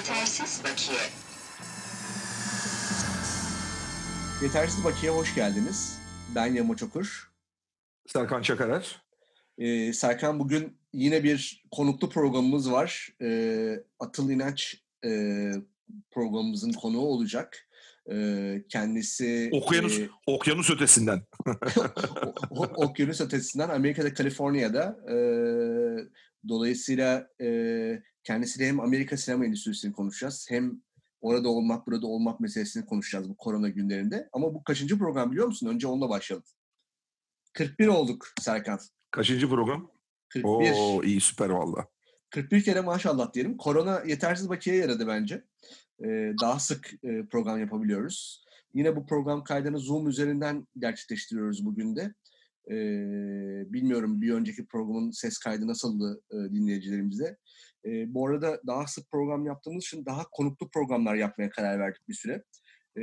Yetersiz bakiye. Yetersiz Bakiye hoş geldiniz. Ben Yamo Çokur. Serkan Çakarer. Ee, Serkan bugün yine bir konuklu programımız var. Ee, Atıl İnaç e, programımızın konuğu olacak. Ee, kendisi... Okyanus, e, okyanus ötesinden. o- o- okyanus ötesinden Amerika'da, Kaliforniya'da. e, dolayısıyla e, kendisiyle hem Amerika sinema endüstrisini konuşacağız hem orada olmak, burada olmak meselesini konuşacağız bu korona günlerinde. Ama bu kaçıncı program biliyor musun? Önce onunla başlayalım. 41 olduk Serkan. Kaçıncı program? 41. Oo iyi süper valla. 41 kere maşallah diyelim. Korona yetersiz bakiye yaradı bence. Ee, daha sık e, program yapabiliyoruz. Yine bu program kaydını Zoom üzerinden gerçekleştiriyoruz bugün de. Ee, bilmiyorum bir önceki programın ses kaydı nasıldı e, dinleyicilerimize. Ee, bu arada daha sık program yaptığımız için daha konuklu programlar yapmaya karar verdik bir süre. Ee,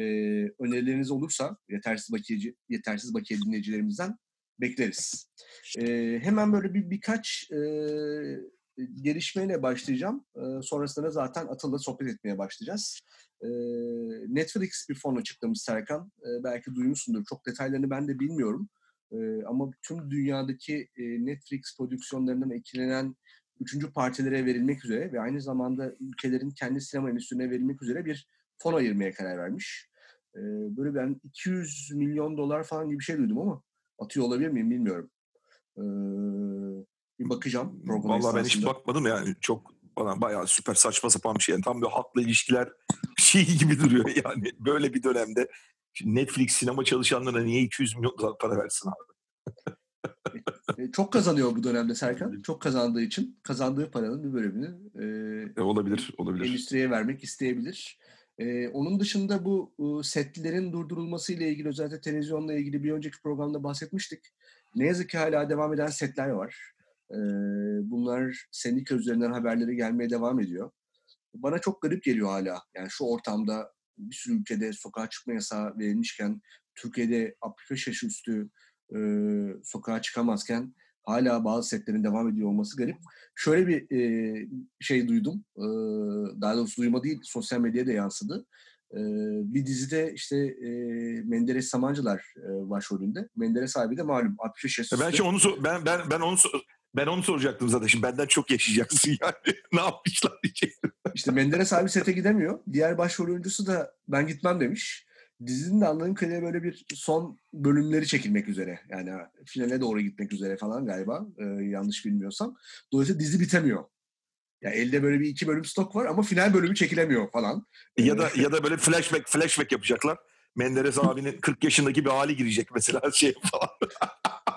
önerileriniz olursa yetersiz bakiyeci, yetersiz bakiye dinleyicilerimizden bekleriz. Ee, hemen böyle bir birkaç e, gelişmeyle başlayacağım. Ee, sonrasında zaten Atıl'la sohbet etmeye başlayacağız. Ee, Netflix bir fon açıklamış Serkan. Ee, belki duymuşsundur. Çok detaylarını ben de bilmiyorum. Ee, ama tüm dünyadaki e, Netflix prodüksiyonlarından etkilenen üçüncü partilere verilmek üzere ve aynı zamanda ülkelerin kendi sinema endüstrisine verilmek üzere bir fon ayırmaya karar vermiş. Ee, böyle ben 200 milyon dolar falan gibi bir şey duydum ama atıyor olabilir miyim bilmiyorum. Ee, bir bakacağım Valla ben hiç bakmadım yani. Çok bana bayağı süper saçma sapan bir şey. Yani tam bir halkla ilişkiler şey gibi duruyor yani. Böyle bir dönemde Netflix sinema çalışanlarına niye 200 milyon dolar para versin abi? E, Çok kazanıyor bu dönemde Serkan. Çok kazandığı için kazandığı paranın bir bölümünü e, E, olabilir, olabilir. endüstriye vermek isteyebilir. E, onun dışında bu e, setlerin durdurulması ile ilgili özellikle televizyonla ilgili bir önceki programda bahsetmiştik. Ne yazık ki hala devam eden setler var. E, bunlar sendika üzerinden haberleri gelmeye devam ediyor. Bana çok garip geliyor hala. Yani şu ortamda bir sürü ülkede sokağa çıkma yasağı verilmişken Türkiye'de 65 yaş üstü e, sokağa çıkamazken hala bazı setlerin devam ediyor olması garip. Şöyle bir e, şey duydum. E, daha doğrusu duyma değil, sosyal medyaya da yansıdı. E, bir dizide işte e, Menderes Samancılar e, başrolünde. Menderes abi de malum 65 yaş E, üstü. şimdi onu ben ben ben onu ben onu soracaktım zaten. Şimdi benden çok yaşayacaksın yani. ne yapmışlar diyecektim. İşte Menderes abi sete gidemiyor. Diğer başrol oyuncusu da ben gitmem demiş. Dizinin de anladığım kadarıyla böyle bir son bölümleri çekilmek üzere. Yani finale doğru gitmek üzere falan galiba. e, yanlış bilmiyorsam. Dolayısıyla dizi bitemiyor. Ya elde böyle bir iki bölüm stok var ama final bölümü çekilemiyor falan. Ya da ya da böyle flashback flashback yapacaklar. Menderes abinin 40 yaşındaki bir hali girecek mesela şey falan.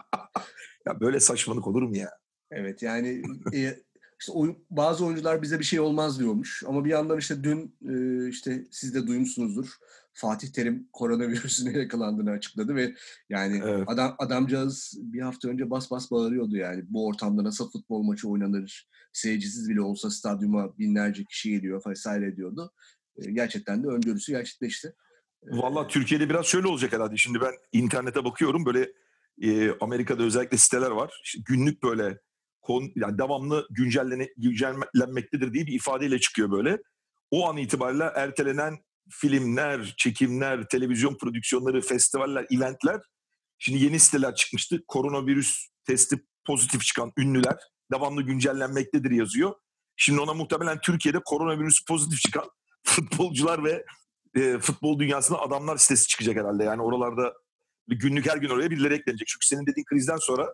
ya böyle saçmalık olur mu ya? Evet yani e, işte oy- bazı oyuncular bize bir şey olmaz diyormuş. Ama bir yandan işte dün e, işte siz de duymuşsunuzdur. Fatih Terim koronavirüsüne yakalandığını açıkladı ve yani Evet. adam adamcağız bir hafta önce bas bas bağırıyordu yani. Bu ortamda nasıl futbol maçı oynanır? Seyircisiz bile olsa stadyuma binlerce kişi geliyor vesaire diyordu. E, gerçekten de öngörüsü gerçekleşti. E, Valla Türkiye'de biraz şöyle olacak herhalde. Şimdi ben internete bakıyorum böyle e, Amerika'da özellikle siteler var. İşte günlük böyle kon, yani devamlı güncellene, güncellenmektedir diye bir ifadeyle çıkıyor böyle. O an itibariyle ertelenen filmler, çekimler, televizyon prodüksiyonları, festivaller, eventler. Şimdi yeni siteler çıkmıştı. Koronavirüs testi pozitif çıkan ünlüler devamlı güncellenmektedir yazıyor. Şimdi ona muhtemelen Türkiye'de koronavirüs pozitif çıkan futbolcular ve e, futbol dünyasında adamlar sitesi çıkacak herhalde. Yani oralarda günlük her gün oraya birileri eklenecek. Çünkü senin dediğin krizden sonra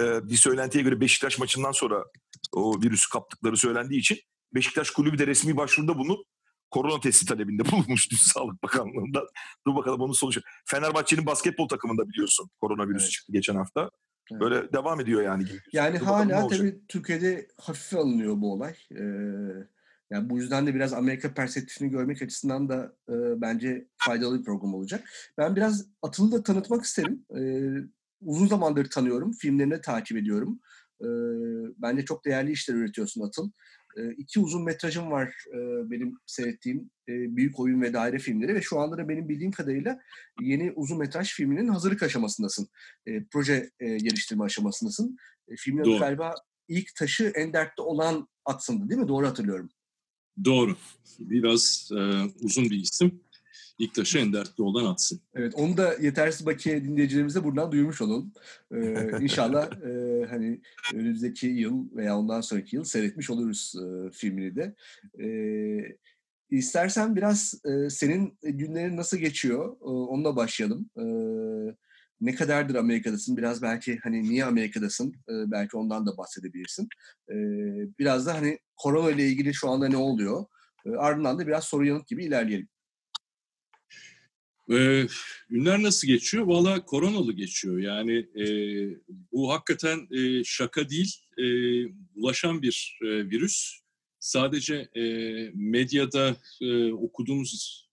e, bir söylentiye göre Beşiktaş maçından sonra o virüsü kaptıkları söylendiği için Beşiktaş kulübü de resmi başvuruda bulunup korona testi talebinde bulunmuş Sağlık Bakanlığı'ndan. Dur bakalım onun sonucu. Fenerbahçe'nin basketbol takımında biliyorsun koronavirüs Evet. çıktı geçen hafta. Evet. Böyle devam ediyor yani. Yani Dur hala tabii Türkiye'de hafife alınıyor bu olay. Ee, yani bu yüzden de biraz Amerika perspektifini görmek açısından da e, bence faydalı bir program olacak. Ben biraz Atıl'ı da tanıtmak isterim. Ee, uzun zamandır tanıyorum, filmlerini takip ediyorum. Ee, bence çok değerli işler üretiyorsun Atıl. Ee, iki uzun metrajım var e, benim seyrettiğim e, büyük oyun ve daire filmleri ve şu anda da benim bildiğim kadarıyla yeni uzun metraj filminin hazırlık aşamasındasın. E, proje e, geliştirme aşamasındasın. E, filmin galiba ilk taşı en dertte olan atsındı değil mi? Doğru hatırlıyorum. Doğru. Biraz e, uzun bir isim. İlk taşı Endertli'den atsın. Evet, onu da yetersiz bakiye dinleyicilerimize buradan duyurmuş olalım. Ee, inşallah e, hani önümüzdeki yıl veya ondan sonraki yıl seyretmiş oluruz e, filmini de. E, istersen biraz e, senin günlerin nasıl geçiyor? E, onunla başlayalım. E, ne kadardır Amerika'dasın? Biraz belki hani niye Amerika'dasın? E, belki ondan da bahsedebilirsin. E, biraz da hani korona ile ilgili şu anda ne oluyor? E, ardından da biraz soru yanıt gibi ilerleyelim. Ee, günler nasıl geçiyor? Valla koronalı geçiyor. Yani e, bu hakikaten e, şaka değil, e, bulaşan bir e, virüs. Sadece e, medyada e, okuduğumuz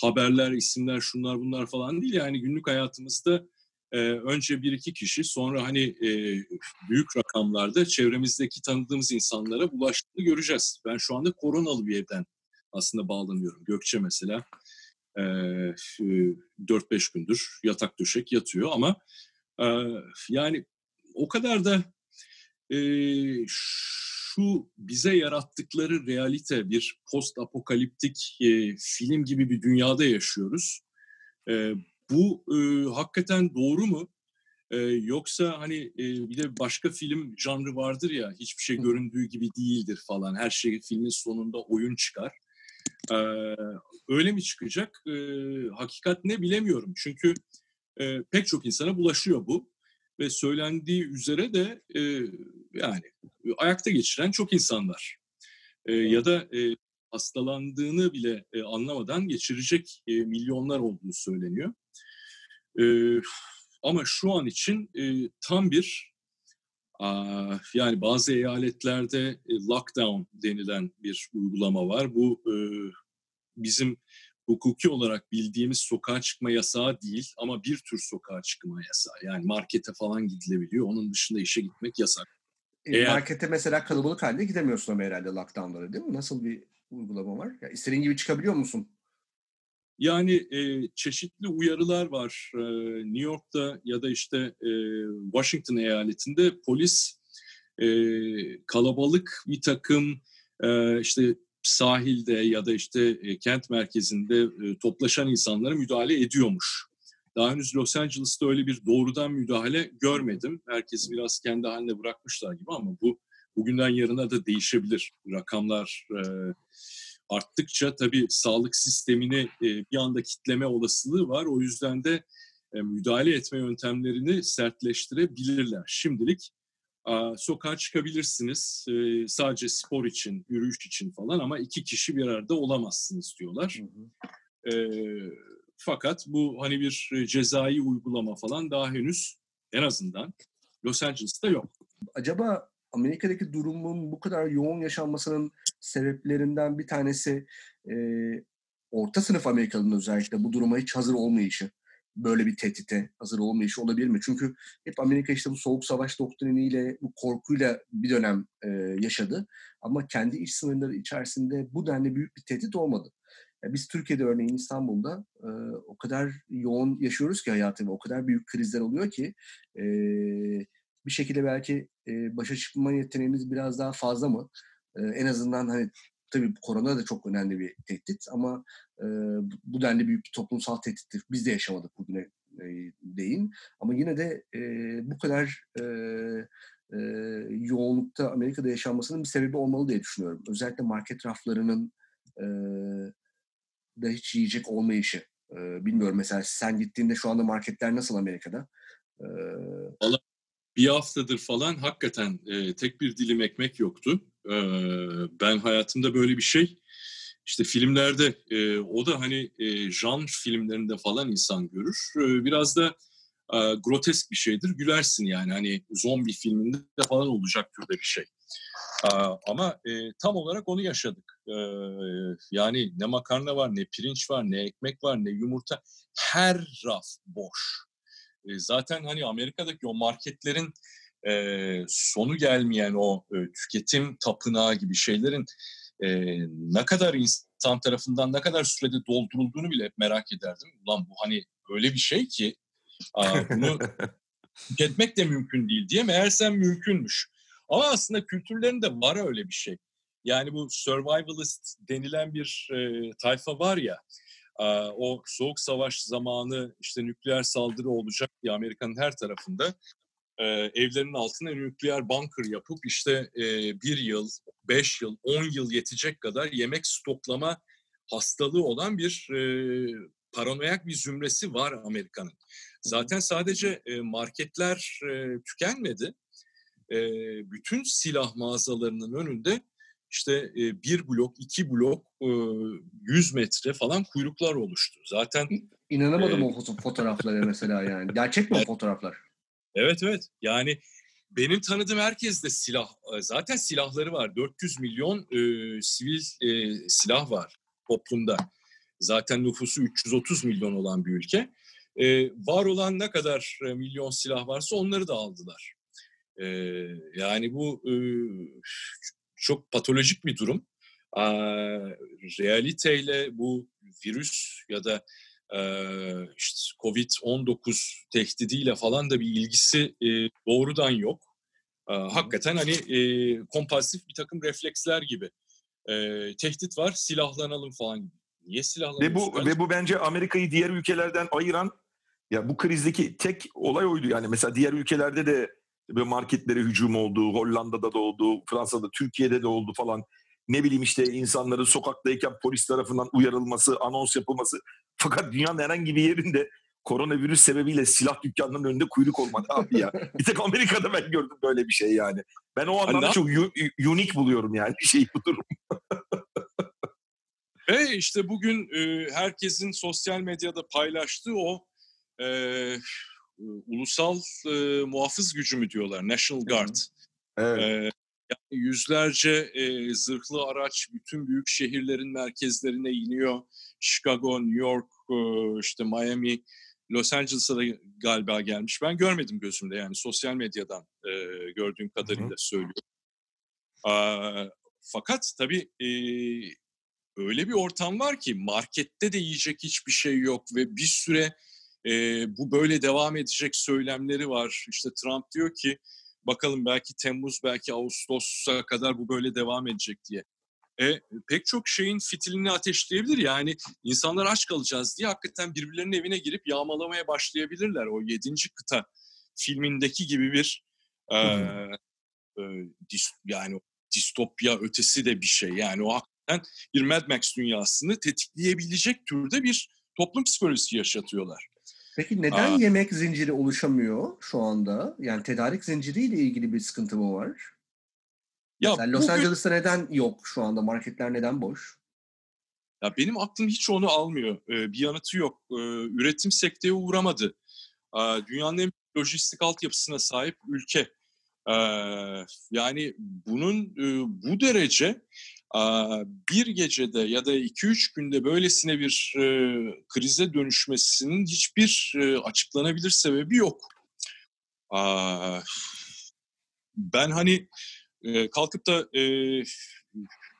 haberler, isimler, şunlar bunlar falan değil. Yani günlük hayatımızda e, önce bir iki kişi, sonra hani e, büyük rakamlarda çevremizdeki tanıdığımız insanlara bulaştığını göreceğiz. Ben şu anda koronalı bir evden aslında bağlanıyorum. Gökçe mesela 4-5 gündür yatak döşek yatıyor ama yani o kadar da şu bize yarattıkları realite bir post apokaliptik film gibi bir dünyada yaşıyoruz. Bu hakikaten doğru mu? yoksa hani bir de başka film janrı vardır ya hiçbir şey göründüğü gibi değildir falan. Her şey filmin sonunda oyun çıkar. Ee, öyle mi çıkacak? Ee, hakikat ne bilemiyorum. Çünkü e, pek çok insana bulaşıyor bu. Ve söylendiği üzere de e, yani ayakta geçiren çok insan var. E, ya da e, hastalandığını bile e, anlamadan geçirecek e, milyonlar olduğu söyleniyor. E, ama şu an için e, tam bir yani bazı eyaletlerde e, lockdown denilen bir uygulama var. Bu e, bizim hukuki olarak bildiğimiz sokağa çıkma yasağı değil ama bir tür sokağa çıkma yasağı. Yani markete falan gidilebiliyor. Onun dışında işe gitmek yasak. E, Eğer... Markete mesela kalabalık halde gidemiyorsun ama herhalde lockdownları değil mi? Nasıl bir uygulama var? Ya istediğin gibi çıkabiliyor musun? Yani e, çeşitli uyarılar var. E, New York'ta ya da işte e, Washington eyaletinde polis e, kalabalık bir takım e, işte sahilde ya da işte e, kent merkezinde e, toplaşan insanlara müdahale ediyormuş. Daha henüz Los Angeles'ta öyle bir doğrudan müdahale görmedim. Herkesi biraz kendi haline bırakmışlar gibi ama bu bugünden yarına da değişebilir. Rakamlar e, arttıkça tabii sağlık sistemini e, bir anda kitleme olasılığı var. O yüzden de e, müdahale etme yöntemlerini sertleştirebilirler. Şimdilik a, sokağa çıkabilirsiniz e, sadece spor için, yürüyüş için falan ama iki kişi bir arada olamazsınız diyorlar. Hı hı. E, fakat bu hani bir cezai uygulama falan daha henüz en azından Los Angeles'ta yok. Acaba Amerika'daki durumun bu kadar yoğun yaşanmasının sebeplerinden bir tanesi e, orta sınıf Amerikalı'nın özellikle bu duruma hiç hazır olmayışı, böyle bir tehdite hazır olmayışı olabilir mi? Çünkü hep Amerika işte bu soğuk savaş doktriniyle, bu korkuyla bir dönem e, yaşadı. Ama kendi iç sınırları içerisinde bu denli büyük bir tehdit olmadı. Ya biz Türkiye'de örneğin İstanbul'da e, o kadar yoğun yaşıyoruz ki hayatı ve o kadar büyük krizler oluyor ki e, bir şekilde belki e, başa çıkma yeteneğimiz biraz daha fazla mı? E, en azından hani tabii korona da çok önemli bir tehdit ama e, bu denli büyük bir toplumsal tehdittir. Biz de yaşamadık bugüne e, değin. Ama yine de e, bu kadar e, e, yoğunlukta Amerika'da yaşanmasının bir sebebi olmalı diye düşünüyorum. Özellikle market raflarının e, da hiç yiyecek olmayışı. E, bilmiyorum mesela sen gittiğinde şu anda marketler nasıl Amerika'da? E, bir haftadır falan hakikaten e, tek bir dilim ekmek yoktu. E, ben hayatımda böyle bir şey işte filmlerde e, o da hani e, janr filmlerinde falan insan görür. E, biraz da e, grotesk bir şeydir. Gülersin yani hani zombi filminde falan olacak türde bir şey. E, ama e, tam olarak onu yaşadık. E, yani ne makarna var, ne pirinç var, ne ekmek var, ne yumurta. Her raf boş zaten hani Amerika'daki o marketlerin e, sonu gelmeyen o e, tüketim tapınağı gibi şeylerin e, ne kadar insan tarafından ne kadar sürede doldurulduğunu bile hep merak ederdim. Ulan bu hani öyle bir şey ki a, bunu tüketmek de mümkün değil diye meğersem mümkünmüş. Ama aslında kültürlerinde var öyle bir şey. yani bu survivalist denilen bir e, tayfa var ya o soğuk savaş zamanı işte nükleer saldırı olacak diye Amerika'nın her tarafında e, evlerinin altına nükleer bunker yapıp işte e, bir yıl, beş yıl, on yıl yetecek kadar yemek stoklama hastalığı olan bir e, paranoyak bir zümresi var Amerika'nın. Zaten sadece e, marketler tükenmedi. Bütün silah mağazalarının önünde işte e, bir blok, iki blok, e, 100 metre falan kuyruklar oluştu. Zaten inanamadım e, o fotoğraflara mesela yani. Gerçek mi o fotoğraflar? Evet evet. Yani benim tanıdığım herkes de silah. Zaten silahları var. 400 milyon e, sivil e, silah var toplumda. Zaten nüfusu 330 milyon olan bir ülke. E, var olan ne kadar e, milyon silah varsa onları da aldılar. E, yani bu e, çok patolojik bir durum. E, realiteyle bu virüs ya da işte Covid-19 tehdidiyle falan da bir ilgisi doğrudan yok. Hakikaten hani kompulsif bir takım refleksler gibi. Tehdit var, silahlanalım falan Niye silahlanıyoruz? Ve bu, ve bu bence Amerika'yı diğer ülkelerden ayıran ya bu krizdeki tek olay oydu. Yani mesela diğer ülkelerde de marketlere hücum oldu, Hollanda'da da oldu, Fransa'da, Türkiye'de de oldu falan ne bileyim işte insanların sokaktayken polis tarafından uyarılması, anons yapılması. Fakat dünyanın herhangi bir yerinde koronavirüs sebebiyle silah dükkanlarının önünde kuyruk olmadı abi ya. bir tek Amerika'da ben gördüm böyle bir şey yani. Ben o anlamda çok unik buluyorum yani şey bu durum. Ve işte bugün e, herkesin sosyal medyada paylaştığı o e, ulusal e, muhafız gücü mü diyorlar, National Guard. Evet. E, yani yüzlerce e, zırhlı araç bütün büyük şehirlerin merkezlerine iniyor. Chicago, New York, e, işte Miami, Los Angeles'a da galiba gelmiş. Ben görmedim gözümde yani sosyal medyadan e, gördüğüm kadarıyla Hı-hı. söylüyorum. E, fakat tabii e, öyle bir ortam var ki markette de yiyecek hiçbir şey yok ve bir süre e, bu böyle devam edecek söylemleri var. İşte Trump diyor ki Bakalım belki Temmuz, belki Ağustos'a kadar bu böyle devam edecek diye. E, pek çok şeyin fitilini ateşleyebilir. Yani insanlar aç kalacağız diye hakikaten birbirlerinin evine girip yağmalamaya başlayabilirler. O yedinci kıta filmindeki gibi bir e, e, dis, yani distopya ötesi de bir şey. Yani o hakikaten bir Mad Max dünyasını tetikleyebilecek türde bir toplum psikolojisi yaşatıyorlar. Peki neden Aa. yemek zinciri oluşamıyor şu anda? Yani tedarik zinciriyle ilgili bir sıkıntı mı var? Ya Mesela Los bugün... Angeles'ta neden yok şu anda? Marketler neden boş? Ya benim aklım hiç onu almıyor. Ee, bir yanıtı yok. Ee, üretim sekteye uğramadı. Ee, dünyanın en lojistik altyapısına sahip ülke. Ee, yani bunun e, bu derece bir gecede ya da iki üç günde böylesine bir e, krize dönüşmesinin hiçbir e, açıklanabilir sebebi yok. Ben hani e, kalkıp da e,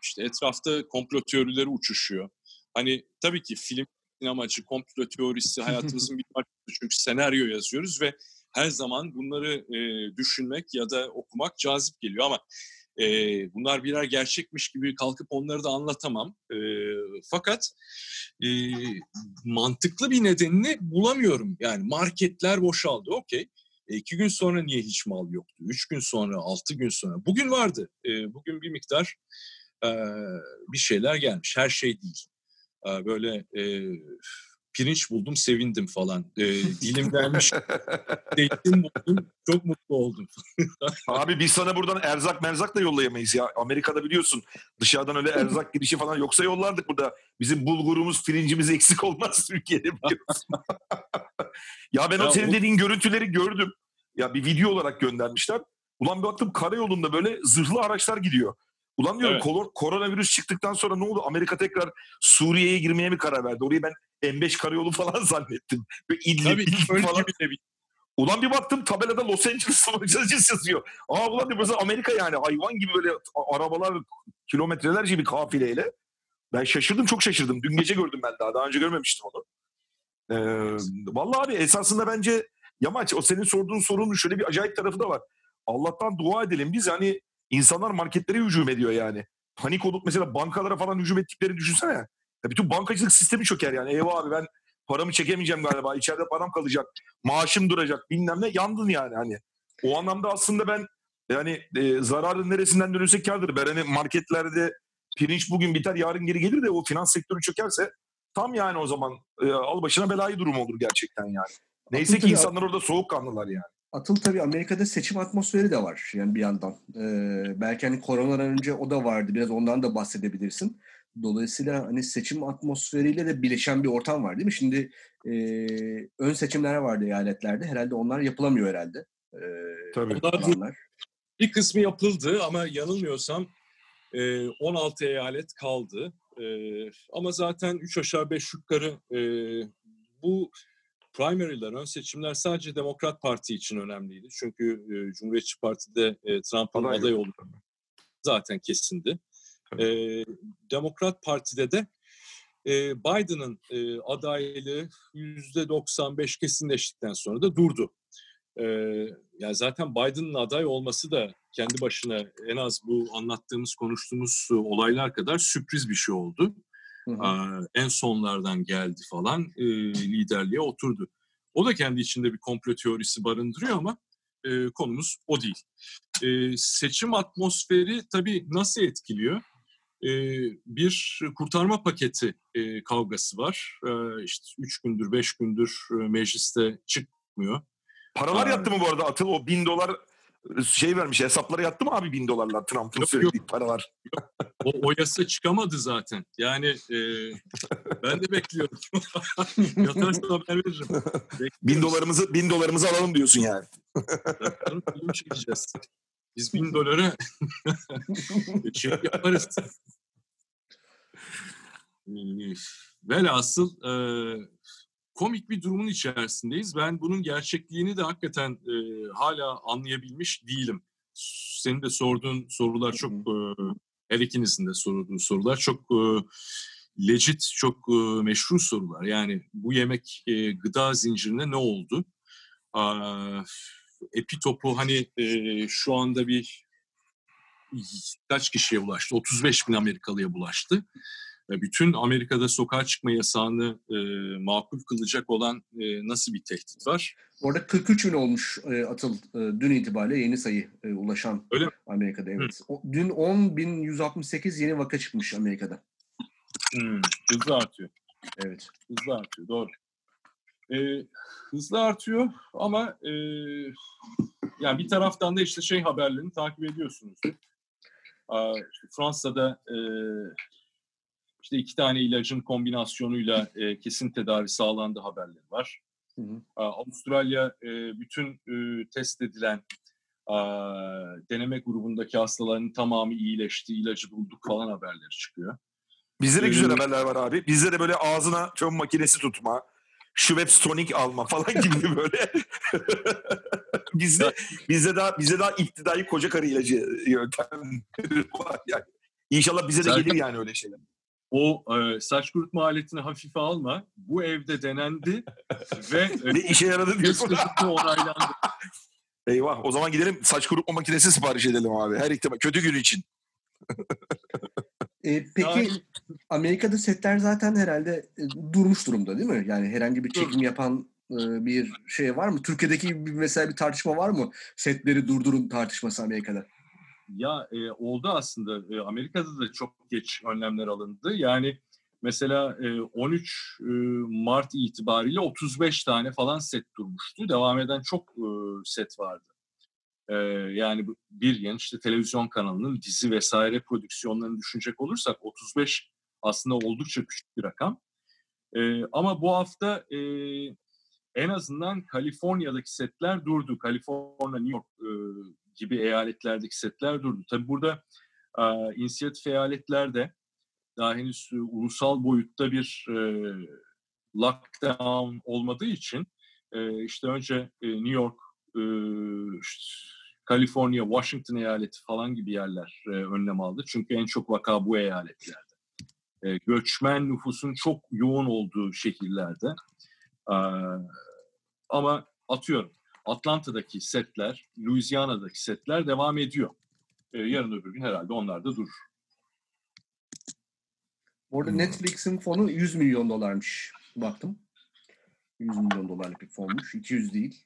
işte etrafta komplo teorileri uçuşuyor. Hani tabii ki film amacı, komplo teorisi hayatımızın bir parçası çünkü senaryo yazıyoruz ve her zaman bunları e, düşünmek ya da okumak cazip geliyor ama e, bunlar birer gerçekmiş gibi kalkıp onları da anlatamam. E, fakat e, mantıklı bir nedenini bulamıyorum. Yani marketler boşaldı, okey. E, iki gün sonra niye hiç mal yoktu? Üç gün sonra, altı gün sonra. Bugün vardı. E, bugün bir miktar e, bir şeyler gelmiş. Her şey değil. E, böyle e, pirinç buldum sevindim falan. E, dilim gelmiş zeytin buldum çok mutlu oldum. Abi biz sana buradan erzak merzak da yollayamayız ya. Amerika'da biliyorsun dışarıdan öyle erzak girişi falan yoksa yollardık burada. Bizim bulgurumuz pirincimiz eksik olmaz Türkiye'de biliyorsun. ya ben ya o senin o... dediğin görüntüleri gördüm. Ya bir video olarak göndermişler. Ulan bir baktım karayolunda böyle zırhlı araçlar gidiyor. Ulan diyorum evet. koronavirüs çıktıktan sonra ne oldu? Amerika tekrar Suriye'ye girmeye mi karar verdi? Orayı ben M5 karayolu falan zannettim. Böyle İdlib, Tabii İdlib falan. Gibi. Ulan bir baktım tabelada Los Angeles Angeles yazıyor. Aa ulan diyor burası Amerika yani hayvan gibi böyle arabalar kilometrelerce bir kafileyle. Ben şaşırdım çok şaşırdım. Dün gece gördüm ben daha. Daha önce görmemiştim onu. Ee, vallahi abi esasında bence Yamaç o senin sorduğun sorunun şöyle bir acayip tarafı da var. Allah'tan dua edelim biz hani insanlar marketlere hücum ediyor yani. panik olup mesela bankalara falan hücum ettiklerini düşünsene. Ya bütün bankacılık sistemi çöker yani. Eyvah abi ben paramı çekemeyeceğim galiba. İçeride param kalacak. Maaşım duracak bilmem ne. Yandın yani hani. O anlamda aslında ben yani e, zararın neresinden dönülsek kardır. Ben hani marketlerde pirinç bugün biter yarın geri gelir de o finans sektörü çökerse tam yani o zaman e, al başına belayı durum olur gerçekten yani. Neyse ki insanlar orada soğukkanlılar yani. Atıl tabii Amerika'da seçim atmosferi de var yani bir yandan. Ee, belki hani koronadan önce o da vardı. Biraz ondan da bahsedebilirsin. Dolayısıyla hani seçim atmosferiyle de birleşen bir ortam var değil mi? Şimdi e, ön seçimler vardı eyaletlerde. Herhalde onlar yapılamıyor herhalde. Ee, Tabii. Onlar bir kısmı yapıldı ama yanılmıyorsam 16 eyalet kaldı. Ama zaten 3 aşağı 5 yukarı bu primary'ler, ön seçimler sadece Demokrat Parti için önemliydi. Çünkü Cumhuriyetçi Parti'de Trump'ın aday, aday olduğu zaten kesindi. Demokrat Parti'de de Biden'ın adaylığı %95 kesinleştikten sonra da durdu. Ee, yani zaten Biden'ın aday olması da kendi başına en az bu anlattığımız, konuştuğumuz olaylar kadar sürpriz bir şey oldu. Hı hı. En sonlardan geldi falan e, liderliğe oturdu. O da kendi içinde bir komplo teorisi barındırıyor ama e, konumuz o değil. E, seçim atmosferi tabii nasıl etkiliyor? E, bir kurtarma paketi e, kavgası var. E, işte üç gündür, beş gündür e, mecliste çıkmıyor. Paralar yattı mı bu arada Atıl? O bin dolar şey vermiş hesaplara yattı mı abi bin dolarlar Trump'ın söylediği paralar? o, o yasa çıkamadı zaten. Yani e, ben de bekliyorum. Yatarsa haber veririm. Bin dolarımızı, bin dolarımızı alalım diyorsun yani. Film çekeceğiz. Biz bin dolara şey yaparız. Velhasıl e, komik bir durumun içerisindeyiz. Ben bunun gerçekliğini de hakikaten e, hala anlayabilmiş değilim. Senin de sorduğun sorular çok, e, her ikinizin de sorduğu sorular çok e, legit, çok e, meşru sorular. Yani bu yemek e, gıda zincirine ne oldu? E, epitopu hani e, şu anda bir kaç kişiye ulaştı? 35 bin Amerikalıya bulaştı bütün Amerika'da sokağa çıkma yasağını e, makul kılacak olan e, nasıl bir tehdit var? Orada 43 bin olmuş e, atıl e, dün itibariyle yeni sayı e, ulaşan Öyle? Amerika'da. Evet. O, dün 10.168 yeni vaka çıkmış Amerika'da. Hmm, hızlı artıyor. Evet. Hızlı artıyor doğru. E, hızlı artıyor ama e, yani bir taraftan da işte şey haberlerini takip ediyorsunuz. Fransa'da e, işte iki tane ilacın kombinasyonuyla e, kesin tedavi sağlandı haberleri var. Hı hı. Avustralya e, bütün e, test edilen a, deneme grubundaki hastaların tamamı iyileşti, ilacı bulduk falan haberleri çıkıyor. Bizde de güzel haberler var abi. Bizde de böyle ağzına çöp makinesi tutma, Schweppes tonik alma falan gibi böyle. bizde bizde daha bizde daha iktidai koca karı ilacı yöntem var yani. İnşallah bize de Zaten, gelir yani öyle şeyler o e, saç kurutma aletini hafife alma. Bu evde denendi ve ne işe yaradı diyorsun. onaylandı. Eyvah o zaman gidelim saç kurutma makinesi sipariş edelim abi. Her ihtimal kötü gün için. e, peki yani, Amerika'da setler zaten herhalde e, durmuş durumda değil mi? Yani herhangi bir çekim yapan e, bir şey var mı? Türkiye'deki gibi mesela bir tartışma var mı? Setleri durdurun tartışması Amerika'da. Ya e, oldu aslında. E, Amerika'da da çok geç önlemler alındı. Yani mesela e, 13 e, Mart itibariyle 35 tane falan set durmuştu. Devam eden çok e, set vardı. E, yani bir yan işte televizyon kanalının dizi vesaire prodüksiyonlarını düşünecek olursak 35 aslında oldukça küçük bir rakam. E, ama bu hafta e, en azından Kaliforniya'daki setler durdu. Kaliforniya, New York e, gibi eyaletlerdeki setler durdu. Tabi burada e, inisiyatif eyaletlerde daha henüz e, ulusal boyutta bir e, lockdown olmadığı için e, işte önce e, New York, e, Kaliforniya, Washington eyaleti falan gibi yerler e, önlem aldı. Çünkü en çok vaka bu eyaletlerde. E, göçmen nüfusun çok yoğun olduğu şehirlerde. E, ama atıyorum Atlanta'daki setler, Louisiana'daki setler devam ediyor. E, yarın öbür gün herhalde onlar da durur. Orada hmm. Netflix'in fonu 100 milyon dolarmış. Baktım. 100 milyon dolarlık bir fonmuş. 200 değil.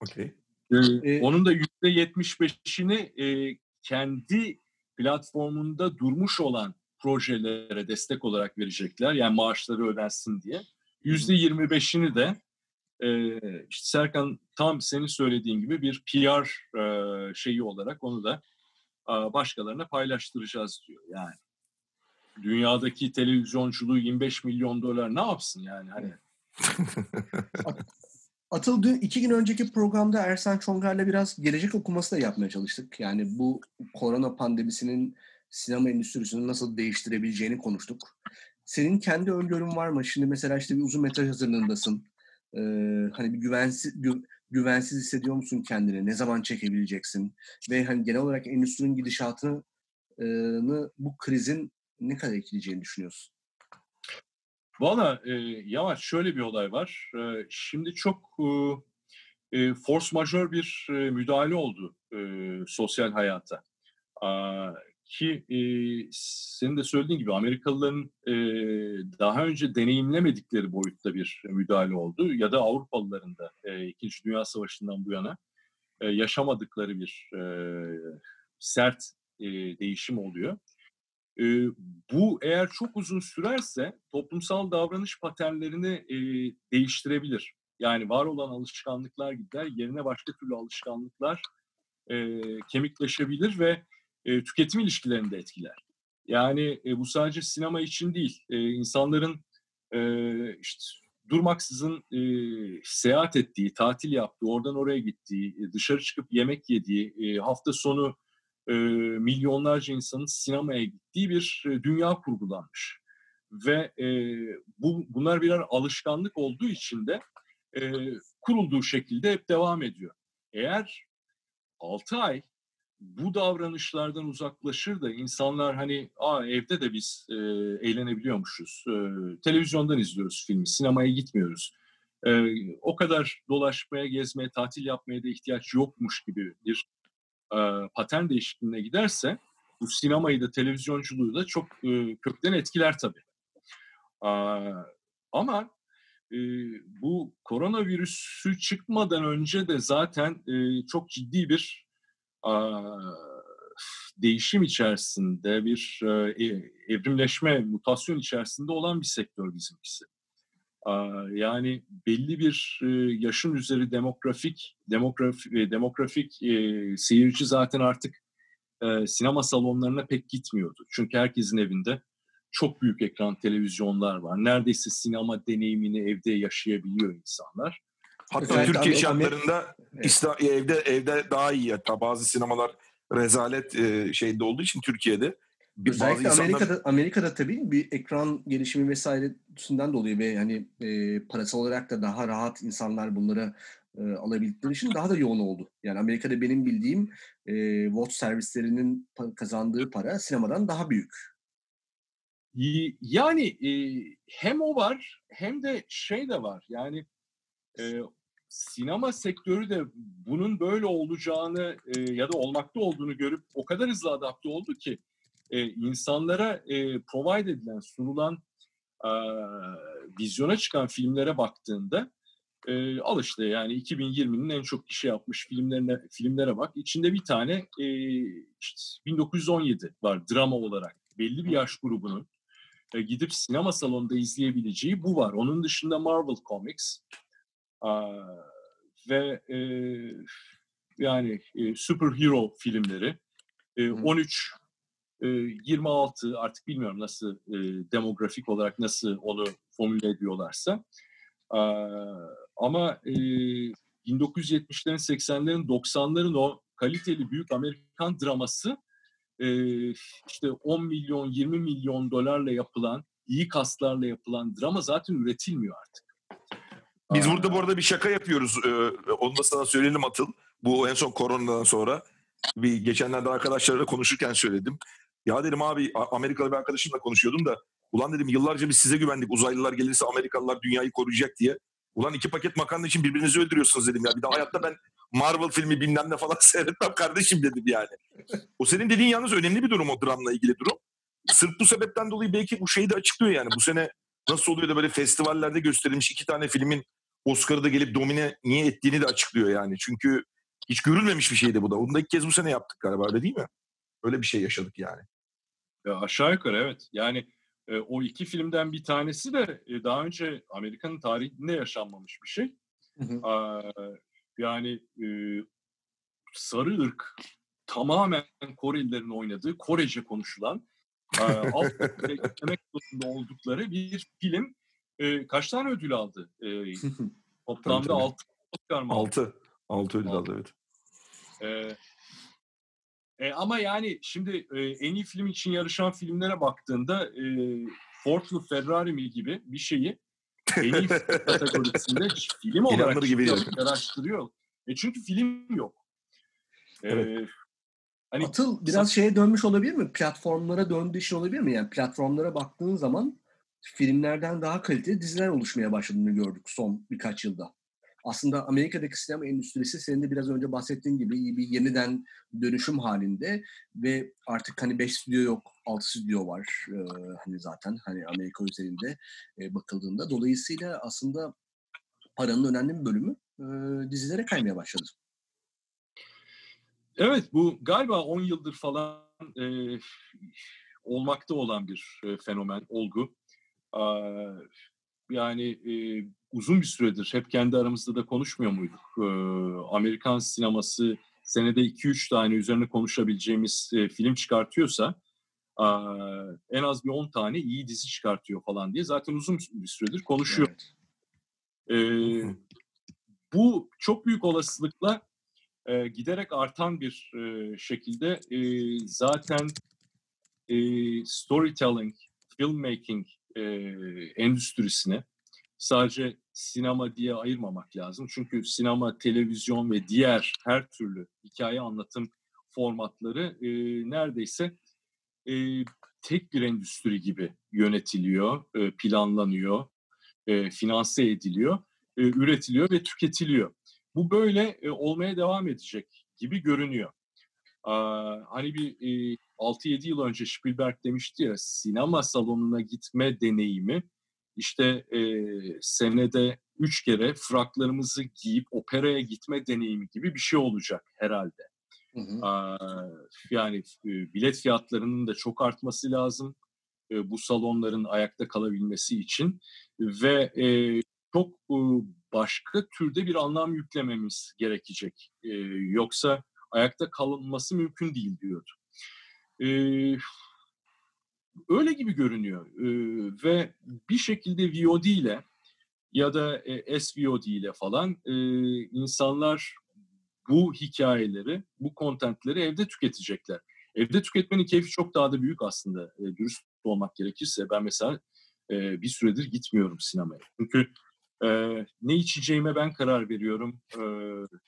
Okey. Ee, ee, onun da %75'ini e, kendi platformunda durmuş olan projelere destek olarak verecekler. Yani maaşları ödensin diye. %25'ini de e, işte Serkan tam senin söylediğin gibi bir PR e, şeyi olarak onu da e, başkalarına paylaştıracağız diyor. Yani dünyadaki televizyonculuğu 25 milyon dolar ne yapsın yani hani Atıl dün iki gün önceki programda Ersan Çongar'la biraz gelecek okuması da yapmaya çalıştık. Yani bu korona pandemisinin sinema endüstrisini nasıl değiştirebileceğini konuştuk. Senin kendi öngörün var mı? Şimdi mesela işte bir uzun metraj hazırlığındasın. Ee, hani bir güvensiz gü, güvensiz hissediyor musun kendini? Ne zaman çekebileceksin? Ve hani genel olarak endüstrinin gidişatını e, bu krizin ne kadar etkileyeceğini düşünüyorsun? Valla e, Yavaş şöyle bir olay var. E, şimdi çok e, e, force majör bir e, müdahale oldu e, sosyal hayata. E, ki e, senin de söylediğin gibi Amerikalıların e, daha önce deneyimlemedikleri boyutta bir müdahale oldu. Ya da Avrupalıların da e, İkinci Dünya Savaşı'ndan bu yana e, yaşamadıkları bir e, sert e, değişim oluyor. E, bu eğer çok uzun sürerse toplumsal davranış paternlerini e, değiştirebilir. Yani var olan alışkanlıklar gider, yerine başka türlü alışkanlıklar e, kemikleşebilir ve e, tüketim ilişkilerini de etkiler. Yani e, bu sadece sinema için değil, e, insanların e, işte durmaksızın e, seyahat ettiği, tatil yaptığı, oradan oraya gittiği, e, dışarı çıkıp yemek yediği, e, hafta sonu e, milyonlarca insanın sinemaya gittiği bir e, dünya kurgulanmış. Ve e, bu bunlar birer alışkanlık olduğu için de e, kurulduğu şekilde hep devam ediyor. Eğer 6 ay bu davranışlardan uzaklaşır da insanlar hani Aa, evde de biz e, eğlenebiliyormuşuz, e, televizyondan izliyoruz filmi, sinemaya gitmiyoruz. E, o kadar dolaşmaya, gezmeye, tatil yapmaya da ihtiyaç yokmuş gibi bir e, patern değişikliğine giderse bu sinemayı da televizyonculuğu da çok e, kökten etkiler tabii. E, ama e, bu koronavirüsü çıkmadan önce de zaten e, çok ciddi bir değişim içerisinde, bir e, evrimleşme, mutasyon içerisinde olan bir sektör bizimkisi. Yani belli bir yaşın üzeri demografik demografi, demografik e, seyirci zaten artık e, sinema salonlarına pek gitmiyordu. Çünkü herkesin evinde çok büyük ekran televizyonlar var. Neredeyse sinema deneyimini evde yaşayabiliyor insanlar. Hatta evet, Türkiye şartlarında evet. evde evde daha iyi hatta bazı sinemalar rezalet e, şeyde olduğu için Türkiye'de Özellikle insanlar... Amerika'da Amerika'da tabii bir ekran gelişimi vesairesinden dolayı ve hani e, parasal olarak da daha rahat insanlar bunları e, alabildikleri için daha da yoğun oldu. Yani Amerika'da benim bildiğim e, watch servislerinin kazandığı para sinemadan daha büyük. Yani e, hem o var hem de şey de var. Yani e, sinema sektörü de bunun böyle olacağını e, ya da olmakta olduğunu görüp o kadar hızlı adapte oldu ki e, insanlara e, provide edilen, sunulan e, vizyona çıkan filmlere baktığında e, al işte yani 2020'nin en çok kişi yapmış filmlerine filmlere bak. İçinde bir tane e, işte 1917 var drama olarak. Belli bir yaş grubunun e, gidip sinema salonunda izleyebileceği bu var. Onun dışında Marvel Comics ve e, yani e, superhero filmleri, e, 13 26 artık bilmiyorum nasıl demografik olarak nasıl onu formüle ediyorlarsa. ama 1970'lerin, 80'lerin, 90'ların o kaliteli büyük Amerikan draması işte 10 milyon, 20 milyon dolarla yapılan, iyi kaslarla yapılan drama zaten üretilmiyor artık. Biz burada bu arada bir şaka yapıyoruz. Onu da sana söyleyelim Atıl. Bu en son koronadan sonra. Bir geçenlerde arkadaşlarla konuşurken söyledim. Ya dedim abi Amerikalı bir arkadaşımla konuşuyordum da ulan dedim yıllarca biz size güvendik uzaylılar gelirse Amerikalılar dünyayı koruyacak diye. Ulan iki paket makarna için birbirinizi öldürüyorsunuz dedim ya. Bir daha hayatta ben Marvel filmi bilmem ne falan seyretmem kardeşim dedim yani. O senin dediğin yalnız önemli bir durum o dramla ilgili durum. sırf bu sebepten dolayı belki bu şeyi de açıklıyor yani. Bu sene nasıl oluyor da böyle festivallerde gösterilmiş iki tane filmin Oscar'ı da gelip domine niye ettiğini de açıklıyor yani. Çünkü hiç görülmemiş bir şeydi bu da. Onu da ilk kez bu sene yaptık galiba öyle değil mi? Öyle bir şey yaşadık yani. Ya aşağı yukarı evet. Yani e, o iki filmden bir tanesi de e, daha önce Amerika'nın tarihinde yaşanmamış bir şey. Hı yani e, sarı ırk tamamen Korelilerin oynadığı, Korece konuşulan, e, alt oldukları bir film e, kaç tane ödül aldı? E, toplamda tabii. 6 Oscar mı? Altı. Altı ödül Altı. aldı evet. Ee, e, ama yani şimdi e, en iyi film için yarışan filmlere baktığında e, Ford'lu Ferrari mi gibi bir şeyi en iyi kategorisinde film olarak İnanılır gibi araştırıyor. E çünkü film yok. E, Evet. Hani Atıl biraz şeye dönmüş olabilir mi? Platformlara döndüğü için olabilir mi? Yani platformlara baktığın zaman filmlerden daha kaliteli diziler oluşmaya başladığını gördük son birkaç yılda. Aslında Amerika'daki sinema endüstrisi senin de biraz önce bahsettiğin gibi iyi bir yeniden dönüşüm halinde ve artık hani 5 stüdyo yok, 6 stüdyo var ee, hani zaten hani Amerika üzerinde e, bakıldığında. Dolayısıyla aslında paranın önemli bir bölümü e, dizilere kaymaya başladı. Evet bu galiba 10 yıldır falan e, olmakta olan bir e, fenomen, olgu. Yani e, uzun bir süredir hep kendi aramızda da konuşmuyor muyduk? E, Amerikan sineması senede 2-3 tane üzerine konuşabileceğimiz e, film çıkartıyorsa aa, en az bir 10 tane iyi dizi çıkartıyor falan diye zaten uzun bir süredir konuşuyor. Evet. E, bu çok büyük olasılıkla e, giderek artan bir e, şekilde e, zaten e, storytelling, filmmaking e, endüstrisine sadece sinema diye ayırmamak lazım. Çünkü sinema, televizyon ve diğer her türlü hikaye anlatım formatları e, neredeyse e, tek bir endüstri gibi yönetiliyor, e, planlanıyor, e, finanse ediliyor, e, üretiliyor ve tüketiliyor. Bu böyle e, olmaya devam edecek gibi görünüyor. Aa, hani bir e, 6-7 yıl önce Spielberg demişti ya sinema salonuna gitme deneyimi işte e, senede üç kere fraklarımızı giyip operaya gitme deneyimi gibi bir şey olacak herhalde. Hı hı. Aa, yani e, bilet fiyatlarının da çok artması lazım e, bu salonların ayakta kalabilmesi için ve e, çok e, başka türde bir anlam yüklememiz gerekecek. E, yoksa ayakta kalınması mümkün değil diyordu. E, öyle gibi görünüyor E, ve bir şekilde VOD ile ya da e, SVOD ile falan e, insanlar bu hikayeleri, bu kontentleri evde tüketecekler. Evde tüketmenin keyfi çok daha da büyük aslında. E, dürüst olmak gerekirse ben mesela e, bir süredir gitmiyorum sinemaya. Çünkü e, ne içeceğime ben karar veriyorum. E,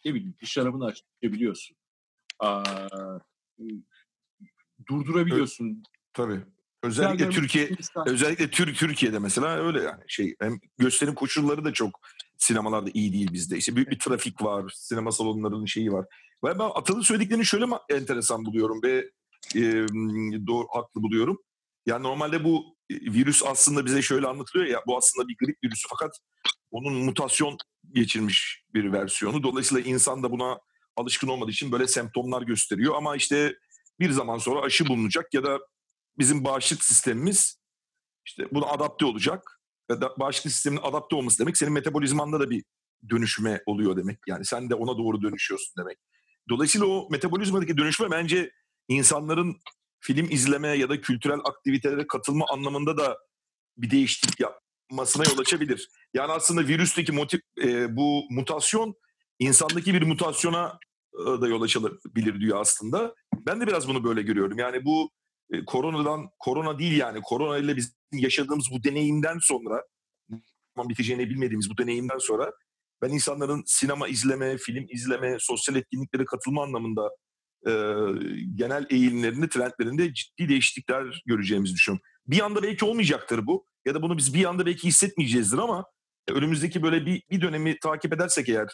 ne bileyim bir şarabını açabiliyorsun. E, durdurabiliyorsun. Tabii. Özellikle Türkiye özellikle Tür Türkiye'de mesela öyle yani şey hem gösterim koşulları da çok sinemalarda iyi değil bizde. İşte büyük bir trafik var, sinema salonlarının şeyi var. Ve ben Atıl'ın söylediklerini şöyle enteresan buluyorum ve e, doğru haklı buluyorum. Yani normalde bu e, virüs aslında bize şöyle anlatılıyor ya bu aslında bir grip virüsü fakat onun mutasyon geçirmiş bir versiyonu. Dolayısıyla insan da buna alışkın olmadığı için böyle semptomlar gösteriyor ama işte bir zaman sonra aşı bulunacak ya da bizim bağışıklık sistemimiz işte buna adapte olacak. Ya da bağışıklık sistemin adapte olması demek senin metabolizmanda da bir dönüşme oluyor demek. Yani sen de ona doğru dönüşüyorsun demek. Dolayısıyla o metabolizmadaki dönüşme bence insanların film izleme ya da kültürel aktivitelere katılma anlamında da bir değişiklik yapmasına yol açabilir. Yani aslında virüsteki motiv, e, bu mutasyon insandaki bir mutasyona da yol açabilir diyor aslında. Ben de biraz bunu böyle görüyorum. Yani bu e, koronadan korona değil yani korona ile bizim yaşadığımız bu deneyimden sonra zaman biteceğini bilmediğimiz bu deneyimden sonra ben insanların sinema izleme, film izleme, sosyal etkinliklere katılma anlamında e, genel eğilimlerinde, trendlerinde ciddi değişiklikler göreceğimizi düşünüyorum. Bir anda belki olmayacaktır bu ya da bunu biz bir anda belki hissetmeyeceğizdir ama e, önümüzdeki böyle bir, bir dönemi takip edersek eğer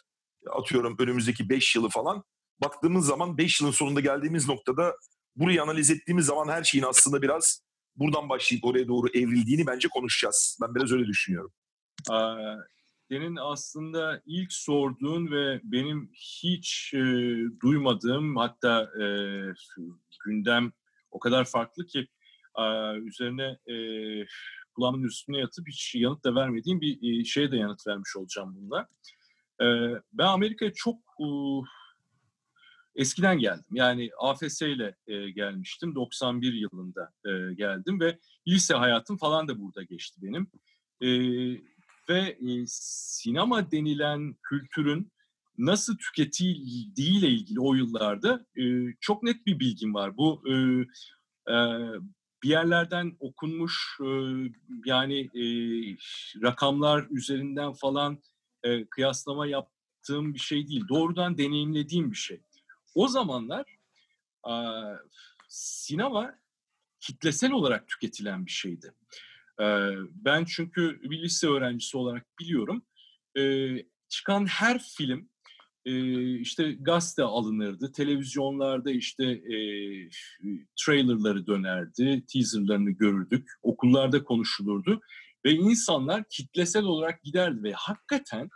atıyorum önümüzdeki 5 yılı falan baktığımız zaman 5 yılın sonunda geldiğimiz noktada burayı analiz ettiğimiz zaman her şeyin aslında biraz buradan başlayıp oraya doğru evrildiğini bence konuşacağız. Ben biraz öyle düşünüyorum. senin aslında ilk sorduğun ve benim hiç e, duymadığım hatta e, gündem o kadar farklı ki e, üzerine e, kulağımın üstüne yatıp hiç yanıt da vermediğim bir e, şeye de yanıt vermiş olacağım bununla. E, ben Amerika'ya çok e, eskiden geldim. Yani AFS ile e, gelmiştim. 91 yılında e, geldim ve lise hayatım falan da burada geçti benim. E, ve e, sinema denilen kültürün nasıl tüketildiğiyle ilgili o yıllarda çok net bir bilgim var. Bu bir yerlerden okunmuş yani rakamlar üzerinden falan e, kıyaslama yaptığım bir şey değil. Doğrudan deneyimlediğim bir şey. O zamanlar e, sinema kitlesel olarak tüketilen bir şeydi. E, ben çünkü bir lise öğrencisi olarak biliyorum. E, çıkan her film e, işte gazete alınırdı, televizyonlarda işte e, trailerları dönerdi, teaserlarını görürdük, okullarda konuşulurdu ve insanlar kitlesel olarak giderdi ve hakikaten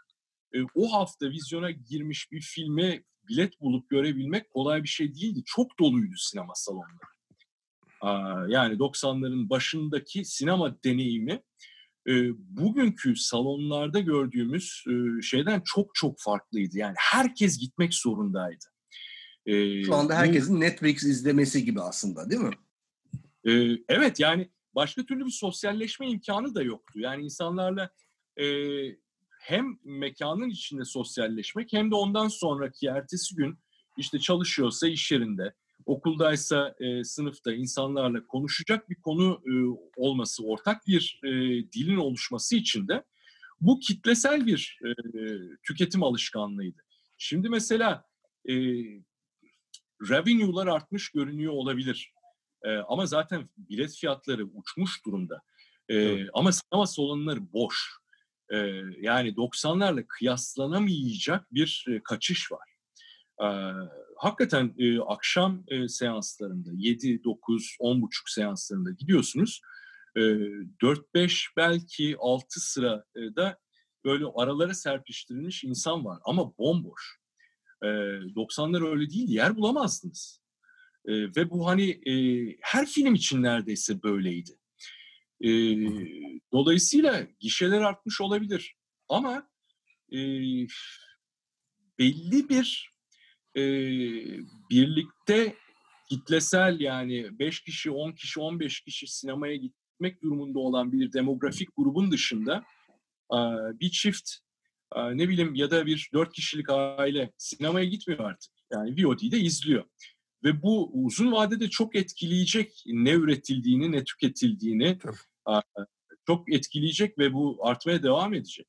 e, o hafta vizyona girmiş bir filme bilet bulup görebilmek kolay bir şey değildi. Çok doluydu sinema salonları. Yani 90'ların başındaki sinema deneyimi e, bugünkü salonlarda gördüğümüz e, şeyden çok çok farklıydı. Yani herkes gitmek zorundaydı. E, Şu anda herkesin bu, Netflix izlemesi gibi aslında değil mi? E, evet yani başka türlü bir sosyalleşme imkanı da yoktu. Yani insanlarla e, hem mekanın içinde sosyalleşmek hem de ondan sonraki ertesi gün işte çalışıyorsa iş yerinde, okuldaysa e, sınıfta insanlarla konuşacak bir konu e, olması, ortak bir e, dilin oluşması için de bu kitlesel bir e, tüketim alışkanlığıydı. Şimdi mesela e, revenue'lar artmış görünüyor olabilir. E, ama zaten bilet fiyatları uçmuş durumda. E, evet. Ama sinema salonları boş. E, yani 90'larla kıyaslanamayacak bir e, kaçış var. E, hakikaten e, akşam e, seanslarında 7, 9, 10 buçuk seanslarında gidiyorsunuz. E, 4-5 belki 6 sırada böyle aralara serpiştirilmiş insan var ama bomboş. E, 90'lar öyle değil, yer bulamazdınız. E, ve bu hani e, her film için neredeyse böyleydi. E, dolayısıyla gişeler artmış olabilir ama e, belli bir e, birlikte kitlesel yani 5 kişi, 10 kişi, 15 kişi sinemaya gitmek durumunda olan bir demografik grubun dışında e, bir çift e, ne bileyim ya da bir 4 kişilik aile sinemaya gitmiyor artık. Yani VOD'de izliyor. Ve bu uzun vadede çok etkileyecek ne üretildiğini, ne tüketildiğini e, çok etkileyecek ve bu artmaya devam edecek.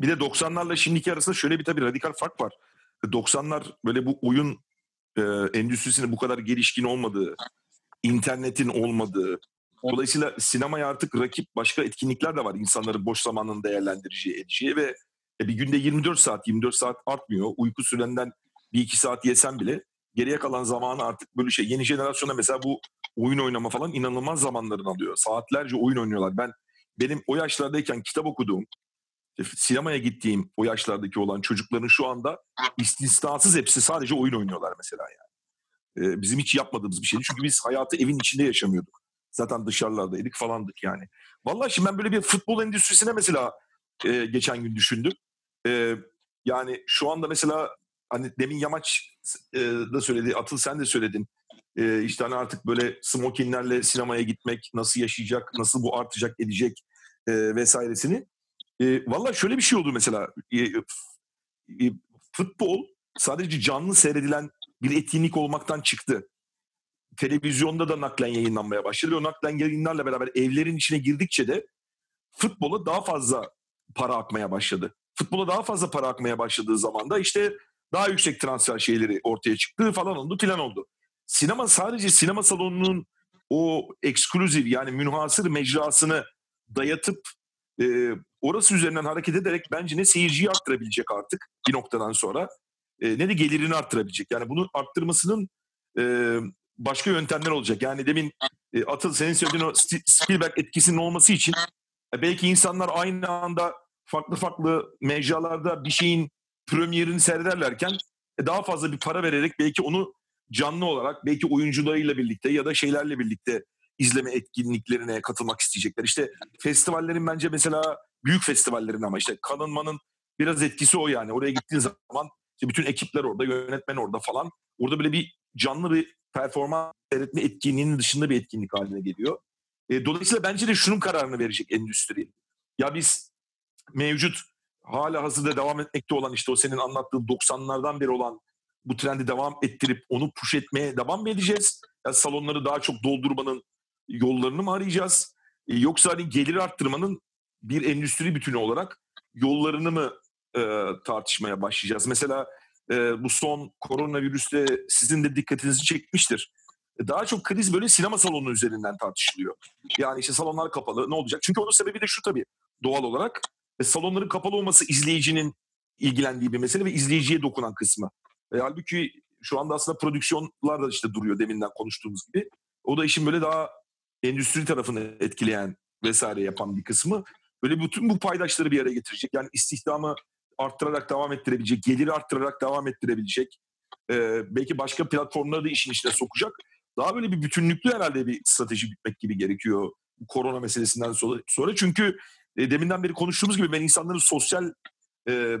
Bir de 90'larla şimdiki arasında şöyle bir tabii radikal fark var. 90'lar böyle bu oyun e, endüstrisinin bu kadar gelişkin olmadığı, internetin olmadığı, dolayısıyla sinemaya artık rakip başka etkinlikler de var insanların boş zamanını değerlendireceği, edeceği ve e, bir günde 24 saat, 24 saat artmıyor. Uyku sürenden bir iki saat yesen bile geriye kalan zamanı artık böyle şey. Yeni jenerasyona mesela bu oyun oynama falan inanılmaz zamanlarını alıyor. Saatlerce oyun oynuyorlar. Ben benim o yaşlardayken kitap okuduğum, sinemaya gittiğim o yaşlardaki olan çocukların şu anda istisnasız hepsi sadece oyun oynuyorlar mesela yani. Ee, bizim hiç yapmadığımız bir şeydi. Çünkü biz hayatı evin içinde yaşamıyorduk. Zaten dışarılardaydık falandık yani. Vallahi şimdi ben böyle bir futbol endüstrisine mesela e, geçen gün düşündüm. E, yani şu anda mesela hani demin Yamaç e, da söyledi, Atıl sen de söyledin. E, işte hani artık böyle smokinlerle sinemaya gitmek nasıl yaşayacak, nasıl bu artacak, edecek e, vesairesini. E, Valla şöyle bir şey oldu mesela. E, e, futbol sadece canlı seyredilen bir etkinlik olmaktan çıktı. Televizyonda da naklen yayınlanmaya başladı. O naklen yayınlarla beraber evlerin içine girdikçe de futbola daha fazla para akmaya başladı. Futbola daha fazla para akmaya başladığı zaman da işte daha yüksek transfer şeyleri ortaya çıktı falan oldu filan oldu. Sinema sadece sinema salonunun o ekskluzif yani münhasır mecrasını dayatıp e, orası üzerinden hareket ederek bence ne seyirciyi arttırabilecek artık bir noktadan sonra e, ne de gelirini arttırabilecek. Yani bunu arttırmasının e, başka yöntemler olacak. Yani demin e, Atıl senin söylediğin o Spielberg etkisinin olması için e, belki insanlar aynı anda farklı farklı mecralarda bir şeyin premierini seyrederlerken e, daha fazla bir para vererek belki onu canlı olarak belki oyuncularıyla birlikte ya da şeylerle birlikte izleme etkinliklerine katılmak isteyecekler. İşte festivallerin bence mesela büyük festivallerin ama işte kanınmanın biraz etkisi o yani. Oraya gittiğin zaman işte bütün ekipler orada, yönetmen orada falan. Orada böyle bir canlı bir performans seyretme etkinliğinin dışında bir etkinlik haline geliyor. E, dolayısıyla bence de şunun kararını verecek endüstri. Ya biz mevcut hala hazırda devam etmekte olan işte o senin anlattığın 90'lardan beri olan bu trendi devam ettirip onu push etmeye devam mı edeceğiz? Yani salonları daha çok doldurmanın yollarını mı arayacağız? E, yoksa hani gelir arttırmanın bir endüstri bütünü olarak yollarını mı e, tartışmaya başlayacağız? Mesela e, bu son koronavirüste sizin de dikkatinizi çekmiştir. E, daha çok kriz böyle sinema salonu üzerinden tartışılıyor. Yani işte salonlar kapalı ne olacak? Çünkü onun sebebi de şu tabii doğal olarak. E, salonların kapalı olması izleyicinin ilgilendiği bir mesele ve izleyiciye dokunan kısmı. E, halbuki şu anda aslında prodüksiyonlar da işte duruyor deminden konuştuğumuz gibi. O da işin böyle daha endüstri tarafını etkileyen vesaire yapan bir kısmı. Böyle bütün bu paydaşları bir araya getirecek. Yani istihdamı arttırarak devam ettirebilecek, geliri arttırarak devam ettirebilecek. E, belki başka platformları da işin içine sokacak. Daha böyle bir bütünlüklü herhalde bir strateji bitmek gibi gerekiyor korona meselesinden sonra. Çünkü e, deminden beri konuştuğumuz gibi ben insanların sosyal e,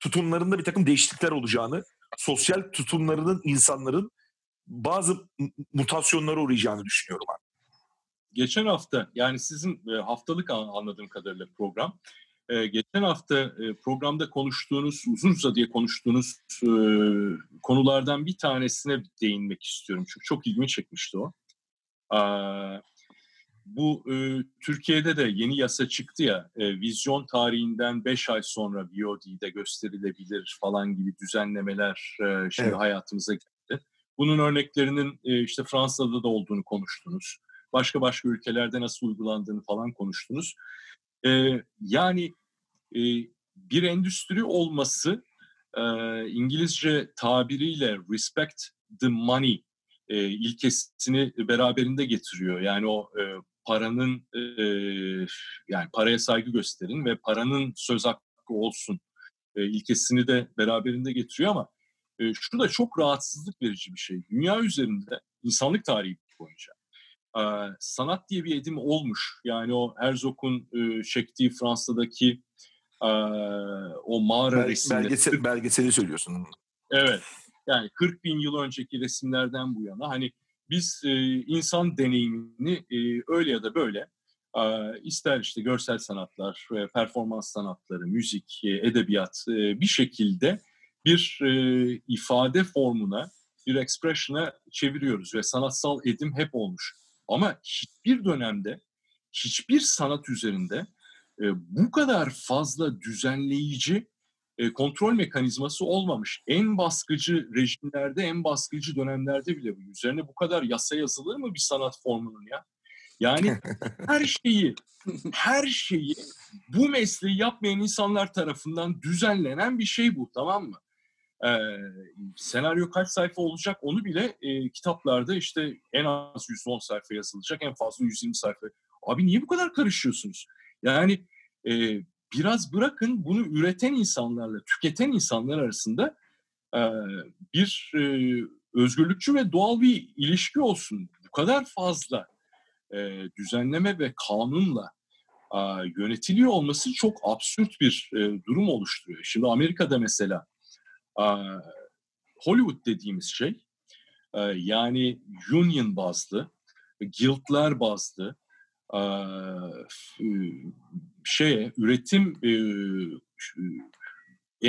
tutumlarında bir takım değişiklikler olacağını, sosyal tutumlarının insanların bazı mutasyonlara uğrayacağını düşünüyorum abi. Geçen hafta yani sizin e, haftalık anladığım kadarıyla program e, geçen hafta e, programda konuştuğunuz, uzun uzadıya konuştuğunuz konulardan bir tanesine değinmek istiyorum. Çünkü çok ilgimi çekmişti o. Bu e, Türkiye'de de yeni yasa çıktı ya, e, vizyon tarihinden 5 ay sonra VOD'de gösterilebilir falan gibi düzenlemeler e, şimdi evet. hayatımıza geldi. Bunun örneklerinin e, işte Fransa'da da olduğunu konuştunuz. Başka başka ülkelerde nasıl uygulandığını falan konuştunuz. E, yani e, bir endüstri olması e, İngilizce tabiriyle respect the money e, ilkesini beraberinde getiriyor. Yani o e, paranın e, yani paraya saygı gösterin ve paranın söz hakkı olsun e, ilkesini de beraberinde getiriyor ama e, şu da çok rahatsızlık verici bir şey. Dünya üzerinde insanlık tarihi boyunca sanat diye bir edim olmuş. Yani o Herzog'un e, çektiği Fransa'daki o mağara Bel, resimleri. Belgesel, belgeseli söylüyorsun. Evet. Yani 40 bin yıl önceki resimlerden bu yana hani biz e, insan deneyimini e, öyle ya da böyle ister işte görsel sanatlar, e, performans sanatları, müzik, edebiyat bir şekilde bir ifade formuna, bir expression'a çeviriyoruz ve sanatsal edim hep olmuş. Ama hiçbir dönemde, hiçbir sanat üzerinde bu kadar fazla düzenleyici e, kontrol mekanizması olmamış. En baskıcı rejimlerde, en baskıcı dönemlerde bile bu. Üzerine bu kadar yasa yazılır mı bir sanat formunun ya? Yani her şeyi, her şeyi bu mesleği yapmayan insanlar tarafından düzenlenen bir şey bu tamam mı? Ee, senaryo kaç sayfa olacak onu bile e, kitaplarda işte en az 110 sayfa yazılacak, en fazla 120 sayfa. Abi niye bu kadar karışıyorsunuz? Yani e, biraz bırakın bunu üreten insanlarla, tüketen insanlar arasında e, bir e, özgürlükçü ve doğal bir ilişki olsun. Bu kadar fazla e, düzenleme ve kanunla e, yönetiliyor olması çok absürt bir e, durum oluşturuyor. Şimdi Amerika'da mesela e, Hollywood dediğimiz şey e, yani union bazlı, guildler bazlı, şeye üretim e,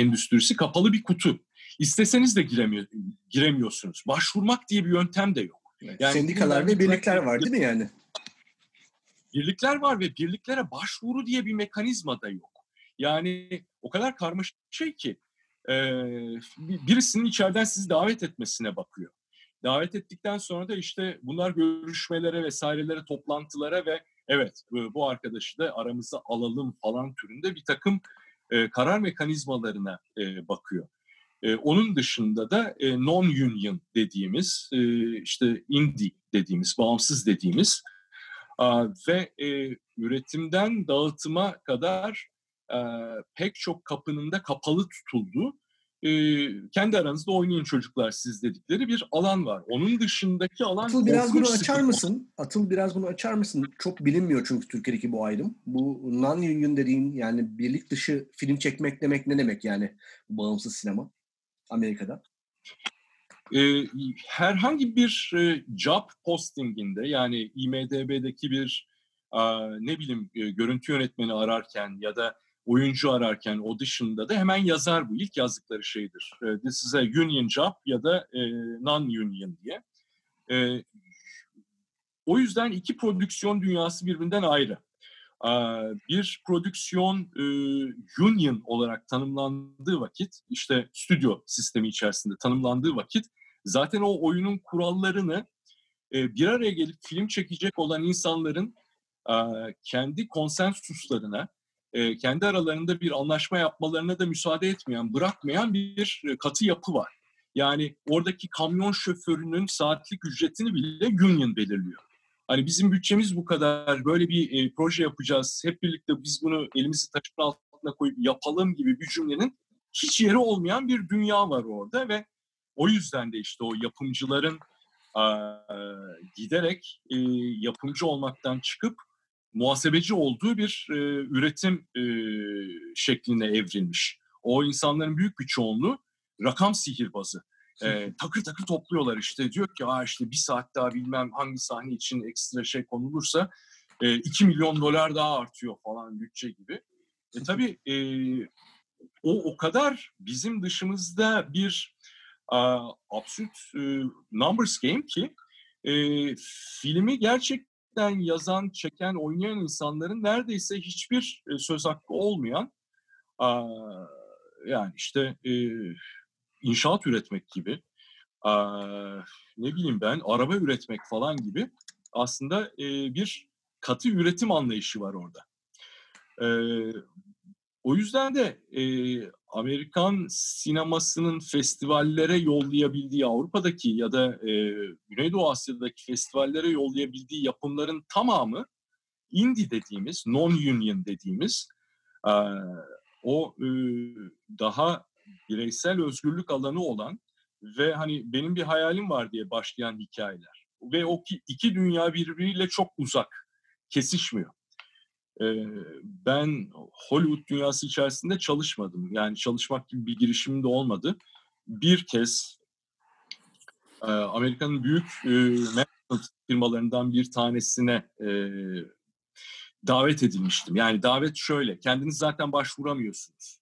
endüstrisi kapalı bir kutu. İsteseniz de giremiyor, giremiyorsunuz. Başvurmak diye bir yöntem de yok. Yani Sendikalar ve birlikler var değil mi yani? Birlikler var ve birliklere başvuru diye bir mekanizma da yok. Yani o kadar karmaşık şey ki e, birisinin içeriden sizi davet etmesine bakıyor. Davet ettikten sonra da işte bunlar görüşmelere vesairelere, toplantılara ve evet bu arkadaşı da aramıza alalım falan türünde bir takım e, karar mekanizmalarına e, bakıyor. E, onun dışında da non-union dediğimiz, işte indie dediğimiz, bağımsız dediğimiz ve üretimden dağıtıma kadar pek çok kapının da kapalı tutulduğu e, kendi aranızda oynayın çocuklar siz dedikleri bir alan var. Onun dışındaki alan Atıl biraz bunu açar sıkıntı. mısın? Atıl biraz bunu açar mısın? Çok bilinmiyor çünkü Türkiye'deki bu ayrım. Bu non-union dediğin yani birlik dışı film çekmek demek ne demek yani bağımsız sinema Amerika'da? e, herhangi bir e, job postinginde yani IMDB'deki bir a, ne bileyim e, görüntü yönetmeni ararken ya da oyuncu ararken dışında da hemen yazar bu. ilk yazdıkları şeydir. E, this is a union job ya da e, non-union diye. E, o yüzden iki prodüksiyon dünyası birbirinden ayrı. Aa, Bir prodüksiyon e, union olarak tanımlandığı vakit, işte stüdyo sistemi içerisinde tanımlandığı vakit zaten o oyunun kurallarını e, bir araya gelip film çekecek olan insanların kendi konsensuslarına, e, kendi aralarında bir anlaşma yapmalarına da müsaade etmeyen, bırakmayan bir e, katı yapı var. Yani oradaki kamyon şoförünün saatlik ücretini bile union belirliyor. Hani bizim bütçemiz bu kadar, böyle bir e, proje yapacağız, hep birlikte biz bunu elimizi taşın altına koyup yapalım gibi bir cümlenin hiç yeri olmayan bir dünya var orada ve o yüzden de işte o yapımcıların e, giderek e, yapımcı olmaktan çıkıp muhasebeci olduğu bir e, üretim e, şekline evrilmiş. O insanların büyük bir çoğunluğu rakam sihirbazı. E, takır takır topluyorlar işte. Diyor ki Aa işte bir saat daha bilmem hangi sahne için ekstra şey konulursa e, 2 milyon dolar daha artıyor falan bütçe gibi. E tabii e, o o kadar bizim dışımızda bir a, absürt e, numbers game ki e, filmi gerçekten yazan, çeken, oynayan insanların neredeyse hiçbir e, söz hakkı olmayan yani işte e, inşaat üretmek gibi, ne bileyim ben araba üretmek falan gibi aslında e, bir katı üretim anlayışı var orada. O yüzden de Amerikan sinemasının festivallere yollayabildiği Avrupa'daki ya da e, Güneydoğu Asya'daki festivallere yollayabildiği yapımların tamamı indie dediğimiz, non-union dediğimiz e, o e, daha bireysel özgürlük alanı olan ve hani benim bir hayalim var diye başlayan hikayeler. Ve o ki, iki dünya birbiriyle çok uzak, kesişmiyor. Ben Hollywood dünyası içerisinde çalışmadım. Yani çalışmak gibi bir girişimim de olmadı. Bir kez Amerika'nın büyük management firmalarından bir tanesine davet edilmiştim. Yani davet şöyle, kendiniz zaten başvuramıyorsunuz.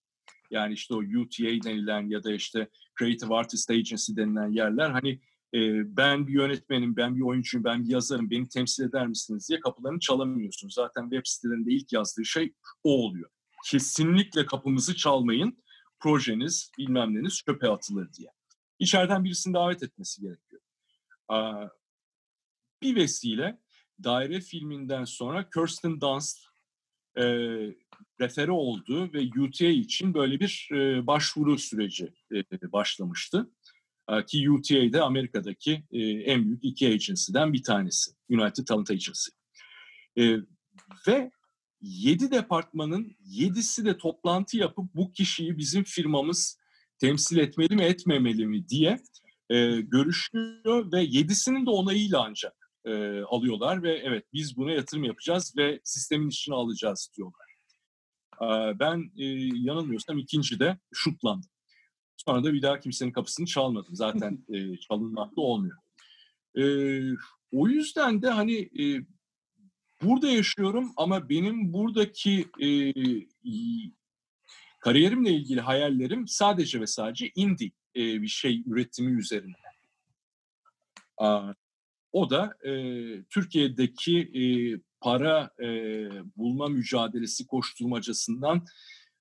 Yani işte o UTA denilen ya da işte Creative Artist Agency denilen yerler hani e, ben bir yönetmenim, ben bir oyuncuyum, ben bir yazarım, beni temsil eder misiniz diye kapılarını çalamıyorsunuz. Zaten web sitelerinde ilk yazdığı şey o oluyor. Kesinlikle kapımızı çalmayın, projeniz bilmem neniz çöpe atılır diye. İçeriden birisini davet etmesi gerekiyor. Bir vesile Daire filminden sonra Kirsten Dunst e, refere oldu ve UTA için böyle bir e, başvuru süreci e, başlamıştı. E, ki UTA de Amerika'daki e, en büyük iki agency'den bir tanesi. United Talent Agency. E, ve yedi departmanın yedisi de toplantı yapıp bu kişiyi bizim firmamız temsil etmeli mi etmemeli mi diye e, görüşüyor ve yedisinin de onayıyla ancak e, alıyorlar ve evet biz buna yatırım yapacağız ve sistemin içine alacağız diyorlar. E, ben e, yanılmıyorsam ikinci de şutlandım. Sonra da bir daha kimsenin kapısını çalmadım. Zaten e, çalınmakta olmuyor. E, o yüzden de hani e, burada yaşıyorum ama benim buradaki e, kariyerimle ilgili hayallerim sadece ve sadece indie e, bir şey üretimi üzerine. Aa, o da e, Türkiye'deki e, para e, bulma mücadelesi koşturmacasından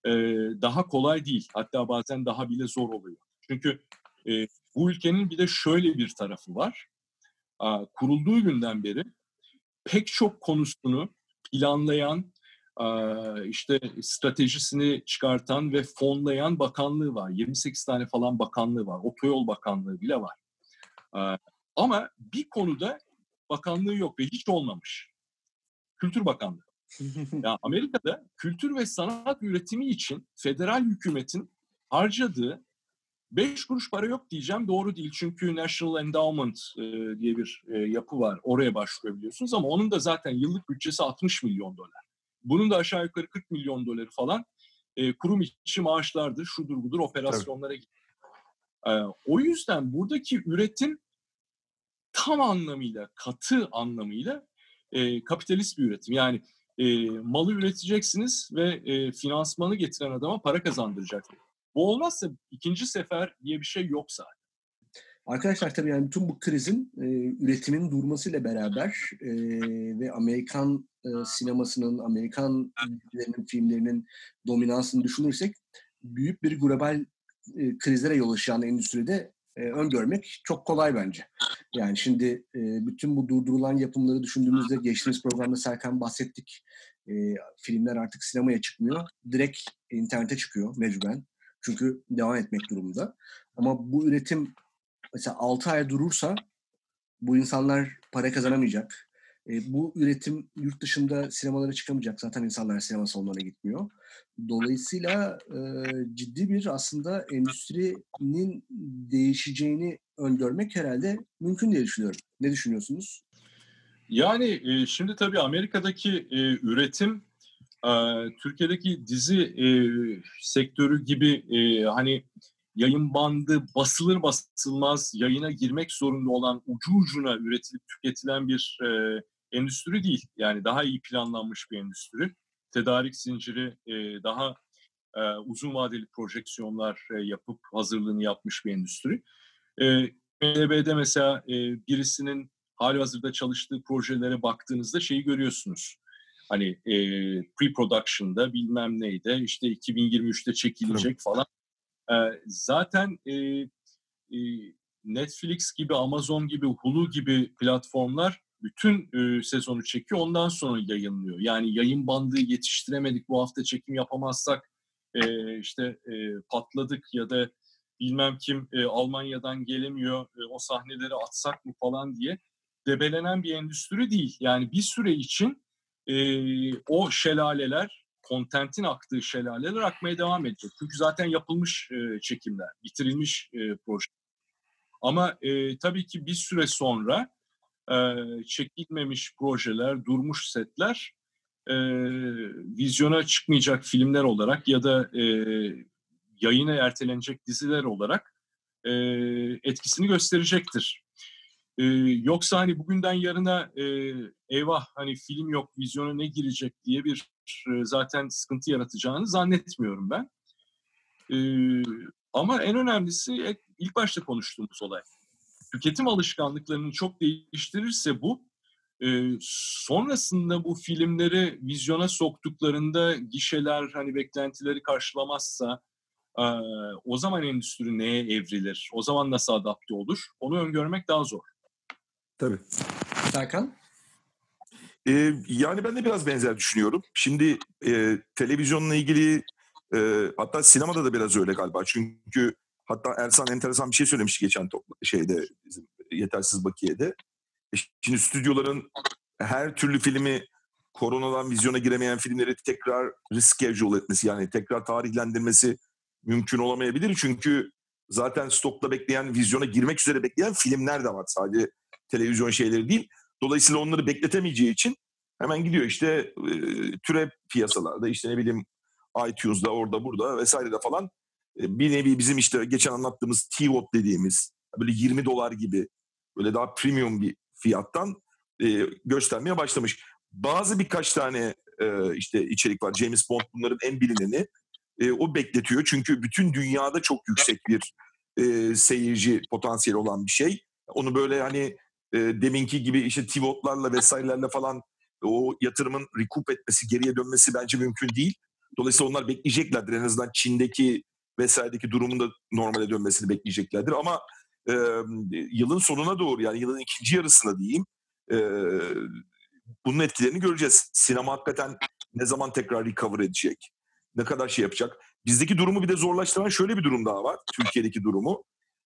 e, daha kolay değil. Hatta bazen daha bile zor oluyor. Çünkü e, bu ülkenin bir de şöyle bir tarafı var. A, kurulduğu günden beri pek çok konusunu planlayan, işte stratejisini çıkartan ve fonlayan bakanlığı var. 28 tane falan bakanlığı var. Otoyol Bakanlığı bile var. Ama bir konuda bakanlığı yok ve hiç olmamış. Kültür Bakanlığı. Ya Amerika'da kültür ve sanat üretimi için federal hükümetin harcadığı beş kuruş para yok diyeceğim doğru değil. Çünkü National Endowment e, diye bir e, yapı var. Oraya başvurabiliyorsunuz ama onun da zaten yıllık bütçesi 60 milyon dolar. Bunun da aşağı yukarı 40 milyon doları falan e, kurum içi maaşlardır, şudur budur operasyonlara gidiyor. E, o yüzden buradaki üretim tam anlamıyla, katı anlamıyla e, kapitalist bir üretim. Yani e, malı üreteceksiniz ve e, finansmanı getiren adama para kazandıracaksınız. Bu olmazsa ikinci sefer diye bir şey yok zaten. Arkadaşlar tabii yani bütün bu krizin e, üretimin durmasıyla beraber e, ve Amerikan e, sinemasının, Amerikan filmlerinin, dominansını düşünürsek büyük bir global e, krizlere yol açan endüstride e, öngörmek çok kolay bence. Yani şimdi e, bütün bu durdurulan yapımları düşündüğümüzde geçtiğimiz programda Serkan bahsettik. E, filmler artık sinemaya çıkmıyor. Direkt internete çıkıyor mecburen. Çünkü devam etmek durumunda. Ama bu üretim mesela 6 ay durursa bu insanlar para kazanamayacak. E, bu üretim yurt dışında sinemalara çıkamayacak. Zaten insanlar sinema salonlarına gitmiyor. Dolayısıyla e, ciddi bir aslında endüstrinin değişeceğini öngörmek herhalde mümkün diye düşünüyorum. Ne düşünüyorsunuz? Yani e, şimdi tabii Amerika'daki e, üretim e, Türkiye'deki dizi e, sektörü gibi e, hani yayın bandı basılır basılmaz yayına girmek zorunda olan ucu ucuna üretilip tüketilen bir e, endüstri değil. Yani daha iyi planlanmış bir endüstri. Tedarik zinciri e, daha e, uzun vadeli projeksiyonlar e, yapıp hazırlığını yapmış bir endüstri. E, mesela e, birisinin hali hazırda çalıştığı projelere baktığınızda şeyi görüyorsunuz. Hani e, pre-production'da bilmem neydi işte 2023'te çekilecek falan. E, zaten e, e, Netflix gibi, Amazon gibi, Hulu gibi platformlar bütün e, sezonu çekiyor ondan sonra yayınlıyor. Yani yayın bandı yetiştiremedik bu hafta çekim yapamazsak e, işte e, patladık ya da bilmem kim e, Almanya'dan gelemiyor e, o sahneleri atsak mı falan diye debelenen bir endüstri değil. Yani bir süre için e, o şelaleler, kontentin aktığı şelaleler akmaya devam edecek. Çünkü zaten yapılmış e, çekimler, bitirilmiş e, proje. Ama e, tabii ki bir süre sonra e, çekilmemiş projeler, durmuş setler e, vizyona çıkmayacak filmler olarak ya da e, yayına ertelenecek diziler olarak e, etkisini gösterecektir. E, yoksa hani bugünden yarına e, eyvah hani film yok vizyona ne girecek diye bir e, zaten sıkıntı yaratacağını zannetmiyorum ben. E, ama en önemlisi ilk başta konuştuğumuz olay tüketim alışkanlıklarını çok değiştirirse bu e, sonrasında bu filmleri vizyona soktuklarında gişeler hani beklentileri karşılamazsa e, o zaman endüstri neye evrilir? O zaman nasıl adapte olur? Onu öngörmek daha zor. Tabii. Serkan? Ee, yani ben de biraz benzer düşünüyorum. Şimdi e, televizyonla ilgili e, hatta sinemada da biraz öyle galiba. Çünkü Hatta Ersan enteresan bir şey söylemişti geçen topla, şeyde bizim Yetersiz Bakiye'de. E şimdi stüdyoların her türlü filmi koronadan vizyona giremeyen filmleri tekrar reschedule etmesi yani tekrar tarihlendirmesi mümkün olamayabilir. Çünkü zaten stokta bekleyen, vizyona girmek üzere bekleyen filmler de var. Sadece televizyon şeyleri değil. Dolayısıyla onları bekletemeyeceği için hemen gidiyor işte e, türe piyasalarda işte ne bileyim iTunes'da orada burada vesairede falan e, bir nevi bizim işte geçen anlattığımız T-Vot dediğimiz böyle 20 dolar gibi böyle daha premium bir fiyattan e, göstermeye başlamış. Bazı birkaç tane e, işte içerik var. James Bond bunların en bilineni. E, o bekletiyor çünkü bütün dünyada çok yüksek bir e, seyirci potansiyeli olan bir şey. Onu böyle hani e, deminki gibi işte T-Vot'larla vesairelerle falan o yatırımın recoup etmesi, geriye dönmesi bence mümkün değil. Dolayısıyla onlar bekleyeceklerdir. En azından Çin'deki vesairedeki durumun da normale dönmesini bekleyeceklerdir. Ama e, yılın sonuna doğru yani yılın ikinci yarısına diyeyim e, bunun etkilerini göreceğiz. Sinema hakikaten Ne zaman tekrar recover edecek? Ne kadar şey yapacak? Bizdeki durumu bir de zorlaştıran şöyle bir durum daha var. Türkiye'deki durumu.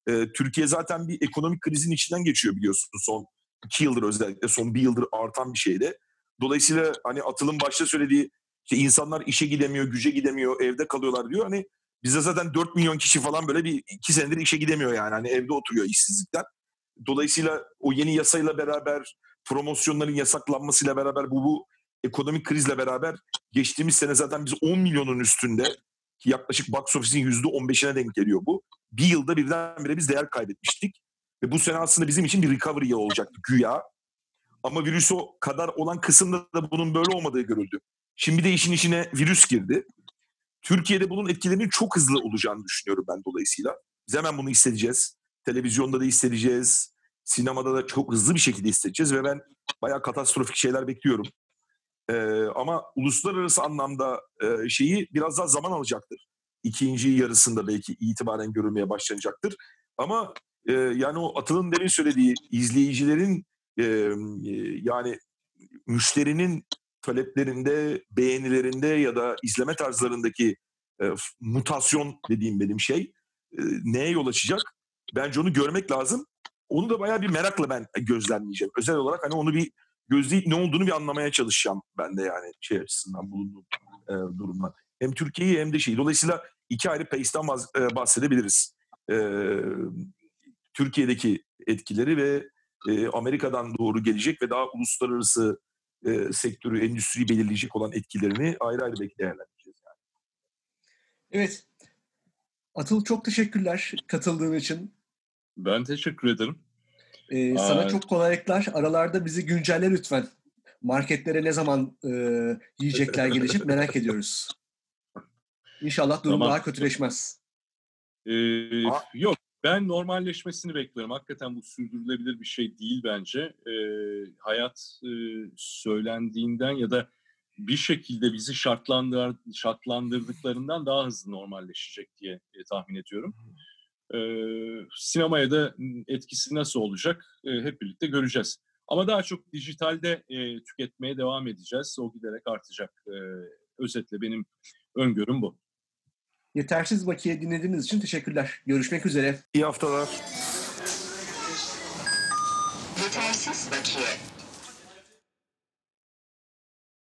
Ee, Türkiye zaten bir ekonomik krizin içinden geçiyor biliyorsunuz son iki yıldır özellikle son bir yıldır artan bir şeyde. Dolayısıyla hani Atıl'ın başta söylediği işte insanlar işe gidemiyor, güce gidemiyor, evde kalıyorlar diyor. Hani bizde zaten 4 milyon kişi falan böyle bir iki senedir işe gidemiyor yani. Hani evde oturuyor işsizlikten. Dolayısıyla o yeni yasayla beraber promosyonların yasaklanmasıyla beraber bu, bu ekonomik krizle beraber geçtiğimiz sene zaten biz 10 milyonun üstünde ki yaklaşık box office'in %15'ine denk geliyor bu. Bir yılda birdenbire biz değer kaybetmiştik. Ve bu sene aslında bizim için bir recovery yılı olacaktı güya. Ama virüs o kadar olan kısımda da bunun böyle olmadığı görüldü. Şimdi de işin içine virüs girdi. Türkiye'de bunun etkilerinin çok hızlı olacağını düşünüyorum ben dolayısıyla. Biz hemen bunu hissedeceğiz. Televizyonda da hissedeceğiz. Sinemada da çok hızlı bir şekilde hissedeceğiz ve ben bayağı katastrofik şeyler bekliyorum. Ee, ama uluslararası anlamda e, şeyi biraz daha zaman alacaktır. İkinci yarısında belki itibaren görülmeye başlanacaktır. Ama e, yani o Atıl'ın demin söylediği izleyicilerin e, yani müşterinin taleplerinde, beğenilerinde ya da izleme tarzlarındaki e, mutasyon dediğim benim şey e, neye yol açacak? Bence onu görmek lazım. Onu da bayağı bir merakla ben gözlemleyeceğim. Özel olarak hani onu bir gözleyip ne olduğunu bir anlamaya çalışacağım ben de yani şey açısından bulunduğum e, durumdan. Hem Türkiye'yi hem de şey. Dolayısıyla iki ayrı pace'den bahsedebiliriz. E, Türkiye'deki etkileri ve e, Amerika'dan doğru gelecek ve daha uluslararası e, sektörü, endüstriyi belirleyecek olan etkilerini ayrı ayrı belki değerlendireceğiz. Yani. Evet. Atıl çok teşekkürler katıldığın için. Ben teşekkür ederim. Ee, sana çok kolaylıklar. Aralarda bizi güncelle lütfen. Marketlere ne zaman e, yiyecekler gelecek merak ediyoruz. İnşallah durum tamam. daha kötüleşmez. Ee, yok ben normalleşmesini bekliyorum. Hakikaten bu sürdürülebilir bir şey değil bence. E, hayat e, söylendiğinden ya da bir şekilde bizi şartlandır, şartlandırdıklarından daha hızlı normalleşecek diye e, tahmin ediyorum. E, sinemaya da etkisi nasıl olacak e, hep birlikte göreceğiz. Ama daha çok dijitalde e, tüketmeye devam edeceğiz. O giderek artacak. E, özetle benim öngörüm bu. Yetersiz Bakiye dinlediğiniz için teşekkürler. Görüşmek üzere. İyi haftalar. Yetersiz Bakiye.